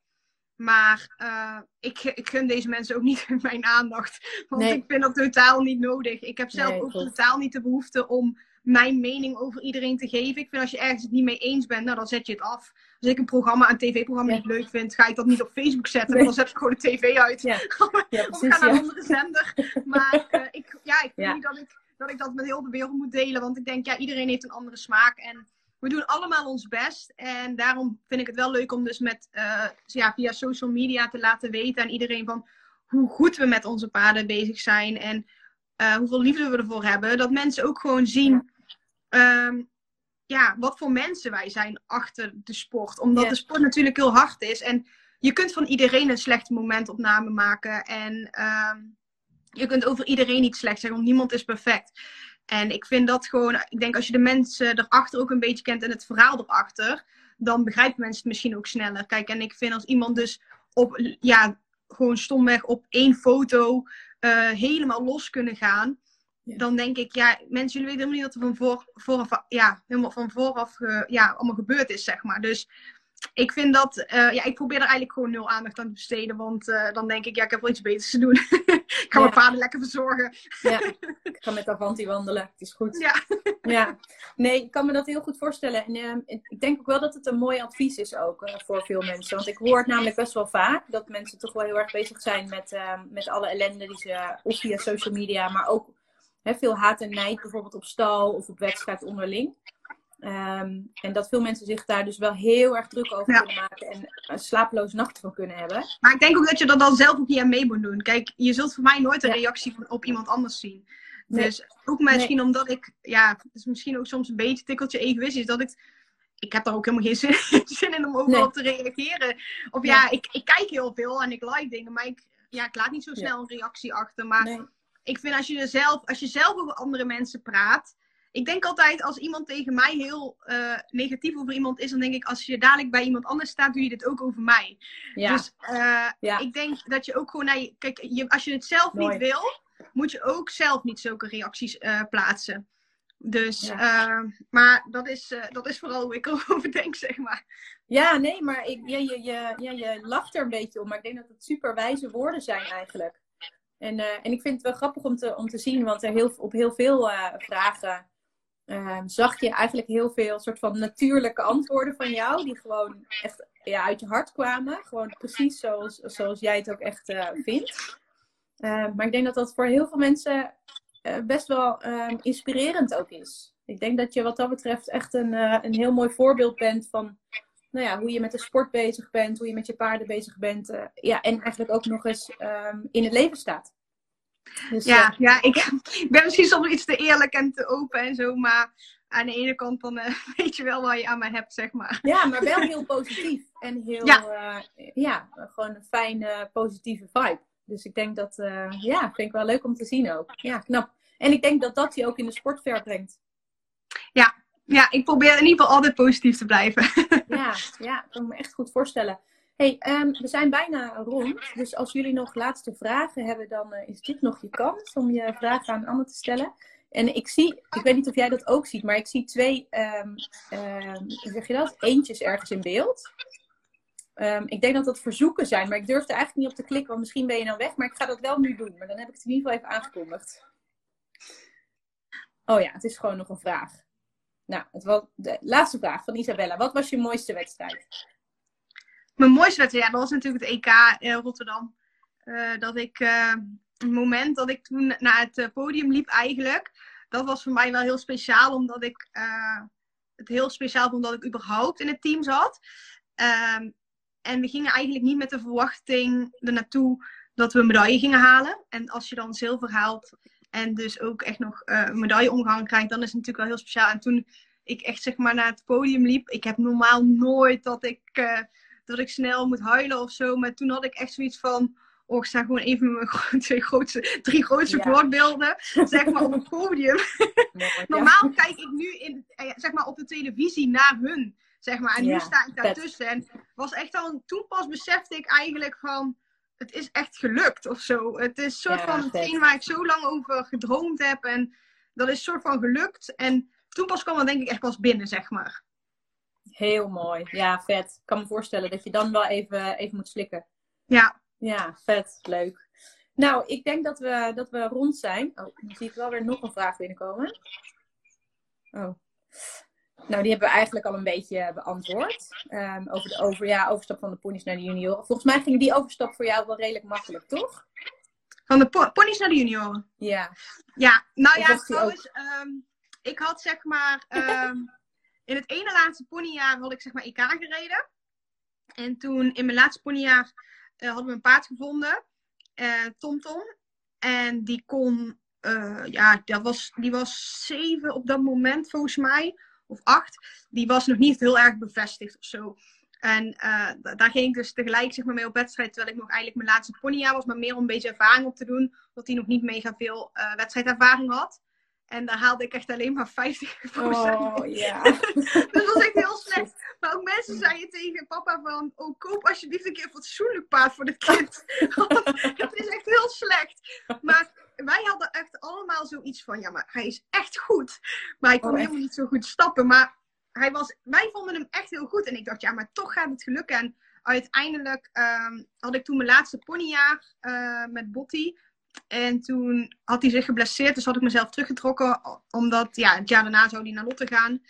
Maar uh, ik, ik gun deze mensen ook niet mijn aandacht. Want ik vind dat totaal niet nodig. Ik heb zelf ook totaal niet de behoefte om mijn mening over iedereen te geven. Ik vind als je ergens het niet mee eens bent, nou dan zet je het af. Als ik een programma, een tv-programma niet leuk vind, ga ik dat niet op Facebook zetten. Nee. Dan zet ik gewoon de tv uit. Ja. ja of ga naar een andere zender. Maar uh, ik, ja, ik vind niet dat ik, dat ik dat met heel de wereld moet delen. Want ik denk, ja, iedereen heeft een andere smaak. En we doen allemaal ons best. En daarom vind ik het wel leuk om dus met, uh, ja, via social media te laten weten aan iedereen van hoe goed we met onze paarden bezig zijn. En uh, hoeveel liefde we ervoor hebben. Dat mensen ook gewoon zien um, ja, wat voor mensen wij zijn achter de sport. Omdat de sport natuurlijk heel hard is. En je kunt van iedereen een slechte momentopname maken. En um, je kunt over iedereen iets slecht zeggen, want niemand is perfect. En ik vind dat gewoon, ik denk als je de mensen erachter ook een beetje kent en het verhaal erachter, dan begrijpen mensen het misschien ook sneller. Kijk, en ik vind als iemand dus op, ja, gewoon stomweg op één foto uh, helemaal los kunnen gaan, dan denk ik, ja, mensen, jullie weten helemaal niet wat er van voor, vooraf, ja, helemaal van vooraf, ja, allemaal gebeurd is, zeg maar. Dus ik vind dat, uh, ja, ik probeer er eigenlijk gewoon nul aandacht aan te besteden. Want uh, dan denk ik, ja, ik heb wel iets beters te doen. ik ga mijn vader lekker verzorgen. ja, ik ga met Avanti wandelen. Het is goed. Ja. ja. Nee, ik kan me dat heel goed voorstellen. En uh, ik denk ook wel dat het een mooi advies is ook voor veel mensen. Want ik hoor het namelijk best wel vaak dat mensen toch wel heel erg bezig zijn met, ehm, met alle ellende die ze, of via social media, maar ook hè, veel haat en nijd bijvoorbeeld op stal of op wedstrijd onderling. Um, en dat veel mensen zich daar dus wel heel erg druk over kunnen maken en een slapeloze nachten van kunnen hebben. Maar ik denk ook dat je dat dan zelf ook niet aan mee moet doen. Kijk, je zult voor mij nooit een reactie op iemand anders zien. Dus ook misschien omdat ik, ja, het is misschien ook soms een beetje tikkeltje egoïstisch, dat ik, ik heb daar ook helemaal geen zin, zin in om overal op te reageren. Of ja, ik, ik kijk heel veel en ik like dingen, maar ik, ja, ik laat niet zo snel een reactie achter. Maar ik vind als je, zelf, als je zelf over andere mensen praat, ik denk altijd als iemand tegen mij heel uh, negatief over iemand is, dan denk ik als je dadelijk bij iemand anders staat, doe je dit ook over mij. Ja. Dus uh, ja. ik denk dat je ook gewoon naar je. Kijk, je, als je het zelf niet wil, moet je ook zelf niet zulke reacties uh, plaatsen. Dus, ja. maar dat is, dat is vooral hoe ik erover denk, zeg maar. Ja, nee, maar ik, je, je, je, ja, je lacht er een beetje om. Maar ik denk dat het super wijze woorden zijn eigenlijk. En, en ik vind het wel grappig om te, om te zien, want er heel, op heel veel vragen Ehm, zag je eigenlijk heel veel soort van natuurlijke antwoorden van jou, die gewoon echt ja, uit je hart kwamen. Gewoon precies zoals, zoals jij het ook echt uh, vindt. Ehm, maar ik denk dat dat voor heel veel mensen uh, best wel um, inspirerend ook is. Ik denk dat je wat dat betreft echt een, uh, een heel mooi voorbeeld bent van nou ja, hoe je met de sport bezig bent, hoe je met je paarden bezig bent. ja, en eigenlijk ook nog eens in het leven staat. Dus, ja, uh, ja ik, ben misschien soms iets te eerlijk en te open en zo, maar aan de ene kant dan uh, weet je wel wat je aan mij hebt, zeg maar. Ja, maar wel heel positief en heel, ja, uh, ja gewoon een fijne, positieve vibe. Dus ik denk dat, ja, vind ik wel leuk om te zien ook. Ja, knap. En ik denk dat dat je ook in de sport ver brengt. Ja, ja, ik probeer in ieder geval altijd positief te blijven. ja, ja, kan me echt goed voorstellen hey, um, we zijn bijna rond. Dus als jullie nog laatste vragen hebben, dan uh, is dit nog je kans om je vragen aan Anne te stellen. En ik zie, ik weet niet of jij dat ook ziet, maar ik zie twee, um, zeg je dat, eentjes ergens in beeld. ik denk dat dat verzoeken zijn, maar ik durfde eigenlijk niet op te klikken, want misschien ben je dan weg. Maar ik ga dat wel nu doen, maar dan heb ik het in ieder geval even aangekondigd. Oh ja, het is gewoon nog een vraag. Nou, het was de laatste vraag van Isabella. Wat was je mooiste wedstrijd? Mijn mooiste wedstrijd, ja, dat was natuurlijk het EK in Rotterdam. Uh, dat ik, het moment dat ik toen naar het eh, podium liep eigenlijk, dat was voor mij wel heel speciaal, omdat ik het heel speciaal vond dat ik überhaupt in het team zat. Um, en we gingen eigenlijk niet met de verwachting er naartoe dat we een medaille gingen halen. En als je dan zilver haalt en dus ook echt nog een medailleomgang krijgt, dan is het natuurlijk wel heel speciaal. En toen ik echt zeg maar naar het podium liep, ik heb normaal nooit dat ik dat ik snel moet huilen of zo. Maar toen had ik echt zoiets van. Oh, ik sta gewoon even mijn twee grootste, drie grootste ja. voorbeelden, zeg maar, op het podium. Normaal kijk ik nu in, eh, zeg maar, op de televisie naar hun, zeg maar. En nu sta ik daartussen. En was echt al, toen pas besefte ik eigenlijk van, het is echt gelukt of zo. Het is een soort van hetgeen waar ik zo lang over gedroomd heb. En dat is een soort van gelukt. En toen pas kwam dat denk ik echt pas binnen, zeg maar. Heel mooi. Ja, vet. Ik kan me voorstellen dat je dan wel even, even moet slikken. Ja. Ja, vet. Leuk. Nou, ik denk dat we, dat we rond zijn. Oh, dan zie ik wel weer nog een vraag binnenkomen. Oh. Nou, die hebben we eigenlijk al een beetje beantwoord. Um, over de over, ja, overstap van de ponies naar de junioren. Volgens mij ging die overstap voor jou wel redelijk makkelijk, toch? Van de po ponies naar de junioren? Ja. Ja, nou ja, trouwens, um, ik had zeg maar... Um, in het ene laatste ponyjaar had ik zeg maar EK gereden. En toen in mijn laatste ponyjaar uh, hadden we een paard gevonden. Uh, Tom Tom. En die kon... Uh, ja, dat was, die was zeven op dat moment volgens mij of acht, die was nog niet heel erg bevestigd of zo. En daar ging ik dus tegelijk zeg maar, mee op wedstrijd, terwijl ik nog eigenlijk mijn laatste ponyjaar was, maar meer om een beetje ervaring op te doen, omdat hij nog niet mega veel wedstrijdervaring had. En daar haalde ik echt alleen maar 50% Oh, ja. dus dat was echt heel slecht. Maar ook mensen zeiden tegen papa van, oh, koop alsjeblieft een keer een fatsoenlijk paard voor dit kind. het is echt heel slecht. Maar wij hadden echt allemaal zoiets van, ja, maar hij is echt goed. Maar hij kon oh, helemaal niet zo goed stappen. Maar hij was, wij vonden hem echt heel goed. En ik dacht, ja, maar toch gaat het gelukken. En uiteindelijk um, had ik toen mijn laatste ponyjaar uh, met Botti. En toen had hij zich geblesseerd, dus had ik mezelf teruggetrokken. Omdat, ja, het jaar daarna zou hij naar Lotte gaan.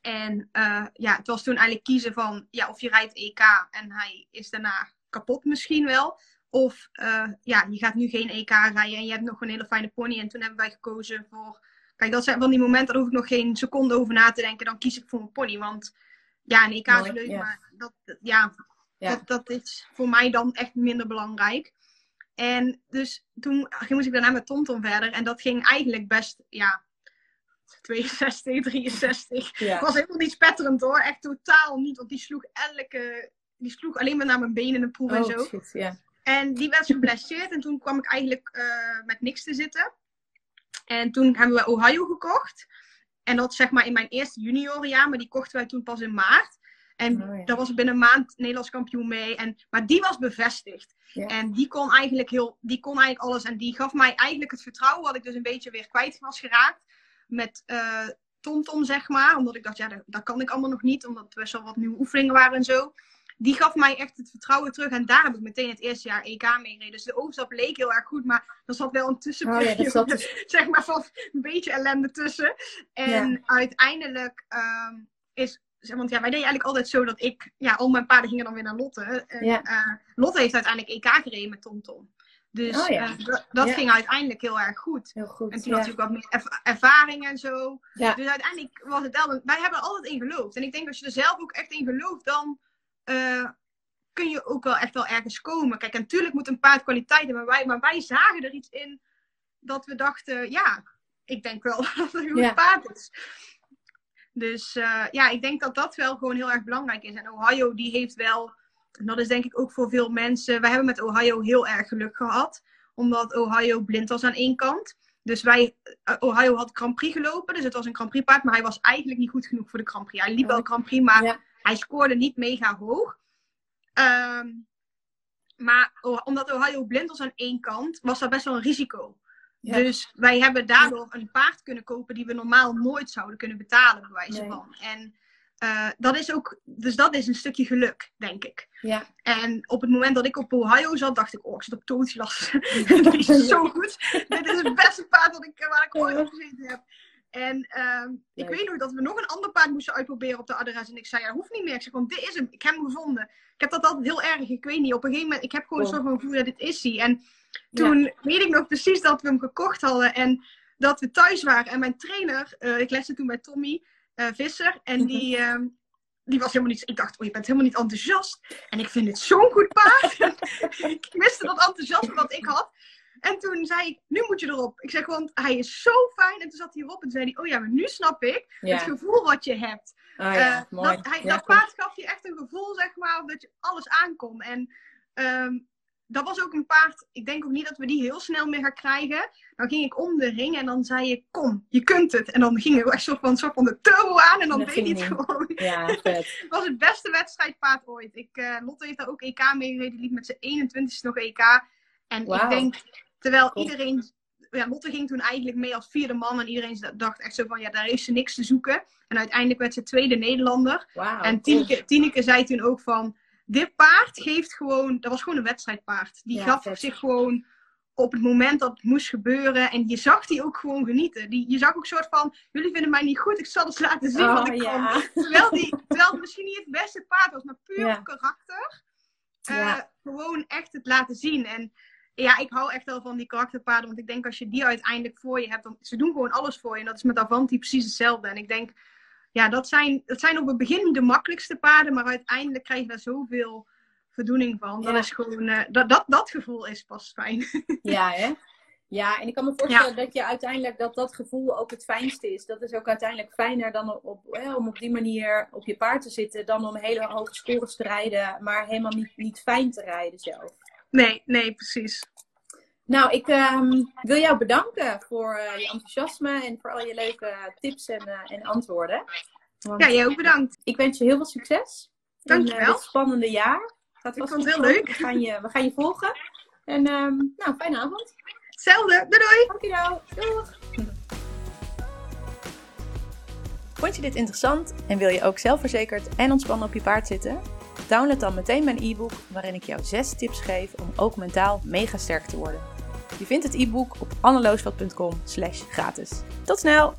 En uh, ja, het was toen eigenlijk kiezen van, ja, of je rijdt EK en hij is daarna kapot misschien wel. Of uh, ja, je gaat nu geen EK rijden en je hebt nog een hele fijne pony. En toen hebben wij gekozen voor. Kijk, dat zijn van die momenten, daar hoef ik nog geen seconde over na te denken. Dan kies ik voor een pony. Want ja, een EK is leuk, maar dat, ja, ja. Dat, dat is voor mij dan echt minder belangrijk. En dus toen moest ik daarna met TomTom verder. En dat ging eigenlijk best, ja, 62, 63. Ja. was helemaal niet spetterend hoor. Echt totaal niet. Want die sloeg elke. Die sloeg alleen maar naar mijn benen in de proef oh, en zo. Shit, yeah. En die werd geblesseerd en toen kwam ik eigenlijk uh, met niks te zitten. En toen hebben we Ohio gekocht. En dat zeg maar in mijn eerste juniorjaar, maar die kochten wij toen pas in maart. En oh, ja. daar was ik binnen een maand Nederlands kampioen mee. En, maar die was bevestigd. Ja. En die kon, eigenlijk heel, die kon eigenlijk alles. En die gaf mij eigenlijk het vertrouwen wat ik dus een beetje weer kwijt was geraakt. Met uh, TomTom, zeg maar. Omdat ik dacht, ja, dat, dat kan ik allemaal nog niet. Omdat er best wel wat nieuwe oefeningen waren en zo die gaf mij echt het vertrouwen terug. En daar heb ik meteen het eerste jaar EK mee gereden. Dus de overstap leek heel erg goed, maar er zat wel een tussenperiode, oh, ja, dus... zeg maar, van een beetje ellende tussen. En uiteindelijk um, is want ja, wij deden eigenlijk altijd zo dat ik, ja, al mijn paarden gingen dan weer naar Lotte. En, ja. uh, Lotte heeft uiteindelijk EK gereden met TomTom. Tom. Dus oh, ja. uh, dat ging uiteindelijk heel erg goed. Heel goed en toen had ook wat meer erv ervaring en zo. Dus uiteindelijk was het wel, wij hebben er altijd in geloofd. En ik denk als je er zelf ook echt in gelooft, dan uh, kun je ook wel echt wel ergens komen. Kijk, natuurlijk moet een paard kwaliteit hebben, maar wij, maar wij zagen er iets in dat we dachten, ja, ik denk wel dat het een goed paard is. Dus uh, ja, ik denk dat dat wel gewoon heel erg belangrijk is. En Ohio, die heeft wel, en dat is denk ik ook voor veel mensen, wij hebben met Ohio heel erg geluk gehad. Omdat Ohio blind was aan één kant. Dus wij, uh, Ohio had Grand Prix gelopen, dus het was een Grand Prix paard, maar hij was eigenlijk niet goed genoeg voor de Grand Prix. Hij liep wel Grand Prix, maar ja. Hij scoorde niet mega hoog. Um, maar omdat Ohio blind was aan één kant, was dat best wel een risico. Ja. Dus wij hebben daardoor een paard kunnen kopen die we normaal nooit zouden kunnen betalen, bij wijze nee. van. En uh, dat is ook, dus dat is een stukje geluk, denk ik. Ja. En op het moment dat ik op Ohio zat, dacht ik, oh, ik zit op Tootjas. die is zo goed. Dit is het beste paard dat ik, waar ik ooit op gezeten heb. En uh, ik weet nog dat we nog een ander paard moesten uitproberen op de adres. En ik zei, ja, hoeft niet meer. Ik zeg, want dit is hem. Ik heb hem gevonden. Ik heb dat altijd heel erg. Ik weet niet. Op een gegeven moment, ik heb gewoon oh. een soort van gevoel, ja, dit is hij. En toen ja. weet ik nog precies dat we hem gekocht hadden. En dat we thuis waren. En mijn trainer, uh, ik lesde toen bij Tommy uh, Visser. En die, uh, die was helemaal niet... Ik dacht, oh, je bent helemaal niet enthousiast. En ik vind het zo'n goed paard. ik miste dat enthousiasme wat ik had. En toen zei ik, nu moet je erop. Ik zeg, want hij is zo fijn. En toen zat hij erop en zei hij, oh ja, maar nu snap ik ja. het gevoel wat je hebt. Oh ja, uh, dat, hij, ja, dat paard gaf je echt een gevoel, zeg maar, dat je alles aankom. En um, dat was ook een paard, ik denk ook niet dat we die heel snel meer gaan krijgen. Dan ging ik om de ring en dan zei ik, kom, je kunt het. En dan ging er echt soort van, soort van de turbo aan en dan dat deed hij het gewoon. Ja, het was het beste wedstrijdpaard ooit. Ik, uh, Lotte heeft daar ook EK mee gereden, die liep met zijn 21 nog EK. En wow. ik denk, Terwijl iedereen ja, Lotte ging toen eigenlijk mee als vierde man. En iedereen dacht echt zo van, ja, daar heeft ze niks te zoeken. En uiteindelijk werd ze tweede Nederlander. Wow, en Tineke, Tineke zei toen ook van, dit paard geeft gewoon, dat was gewoon een wedstrijdpaard. Die Ja, gaf zich gewoon op het moment dat het moest gebeuren. En je zag die ook gewoon genieten. Die, je zag ook soort van, jullie vinden mij niet goed, ik zal het laten zien wat Oh, ik kan. Terwijl, die, terwijl het misschien niet het beste paard was, maar puur Ja. karakter. eh. Gewoon echt het laten zien. En ja, ik hou echt wel van die karakterpaarden. Want ik denk als je die uiteindelijk voor je hebt, dan ze doen gewoon alles voor je. En dat is met Avanti precies hetzelfde. En ik denk, ja, dat zijn, dat zijn op het begin de makkelijkste paarden. Maar uiteindelijk krijg je daar zoveel voldoening van. Dat Ja. is gewoon, eh, dat, dat, dat gevoel is pas fijn. Ja, hè? Ja, en ik kan me voorstellen dat je uiteindelijk dat dat gevoel ook het fijnste is. Dat is ook uiteindelijk fijner dan op, om op die manier op je paard te zitten, dan om hele hoge scores te rijden, maar helemaal niet, niet fijn te rijden zelf. nee, nee, precies. Nou, ik ehm, wil jou bedanken voor eh, je enthousiasme en voor al je leuke tips en, eh, en antwoorden. Want Ja, jij ook bedankt. ik wens je heel veel succes in eh, Dankjewel. dit spannende jaar. Gaat Ik vast vond het goed heel leuk. We gaan je, we gaan je volgen. En ehm, nou, fijne avond. Hetzelfde. Doei doei. Dankjewel. Doeg. Vond je dit interessant en wil je ook zelfverzekerd en ontspannen op je paard zitten? Download dan meteen mijn e-book waarin ik jou 6 tips geef om ook mentaal mega sterk te worden. Je vindt het e-book op anneloosveld.com slash gratis. Tot snel!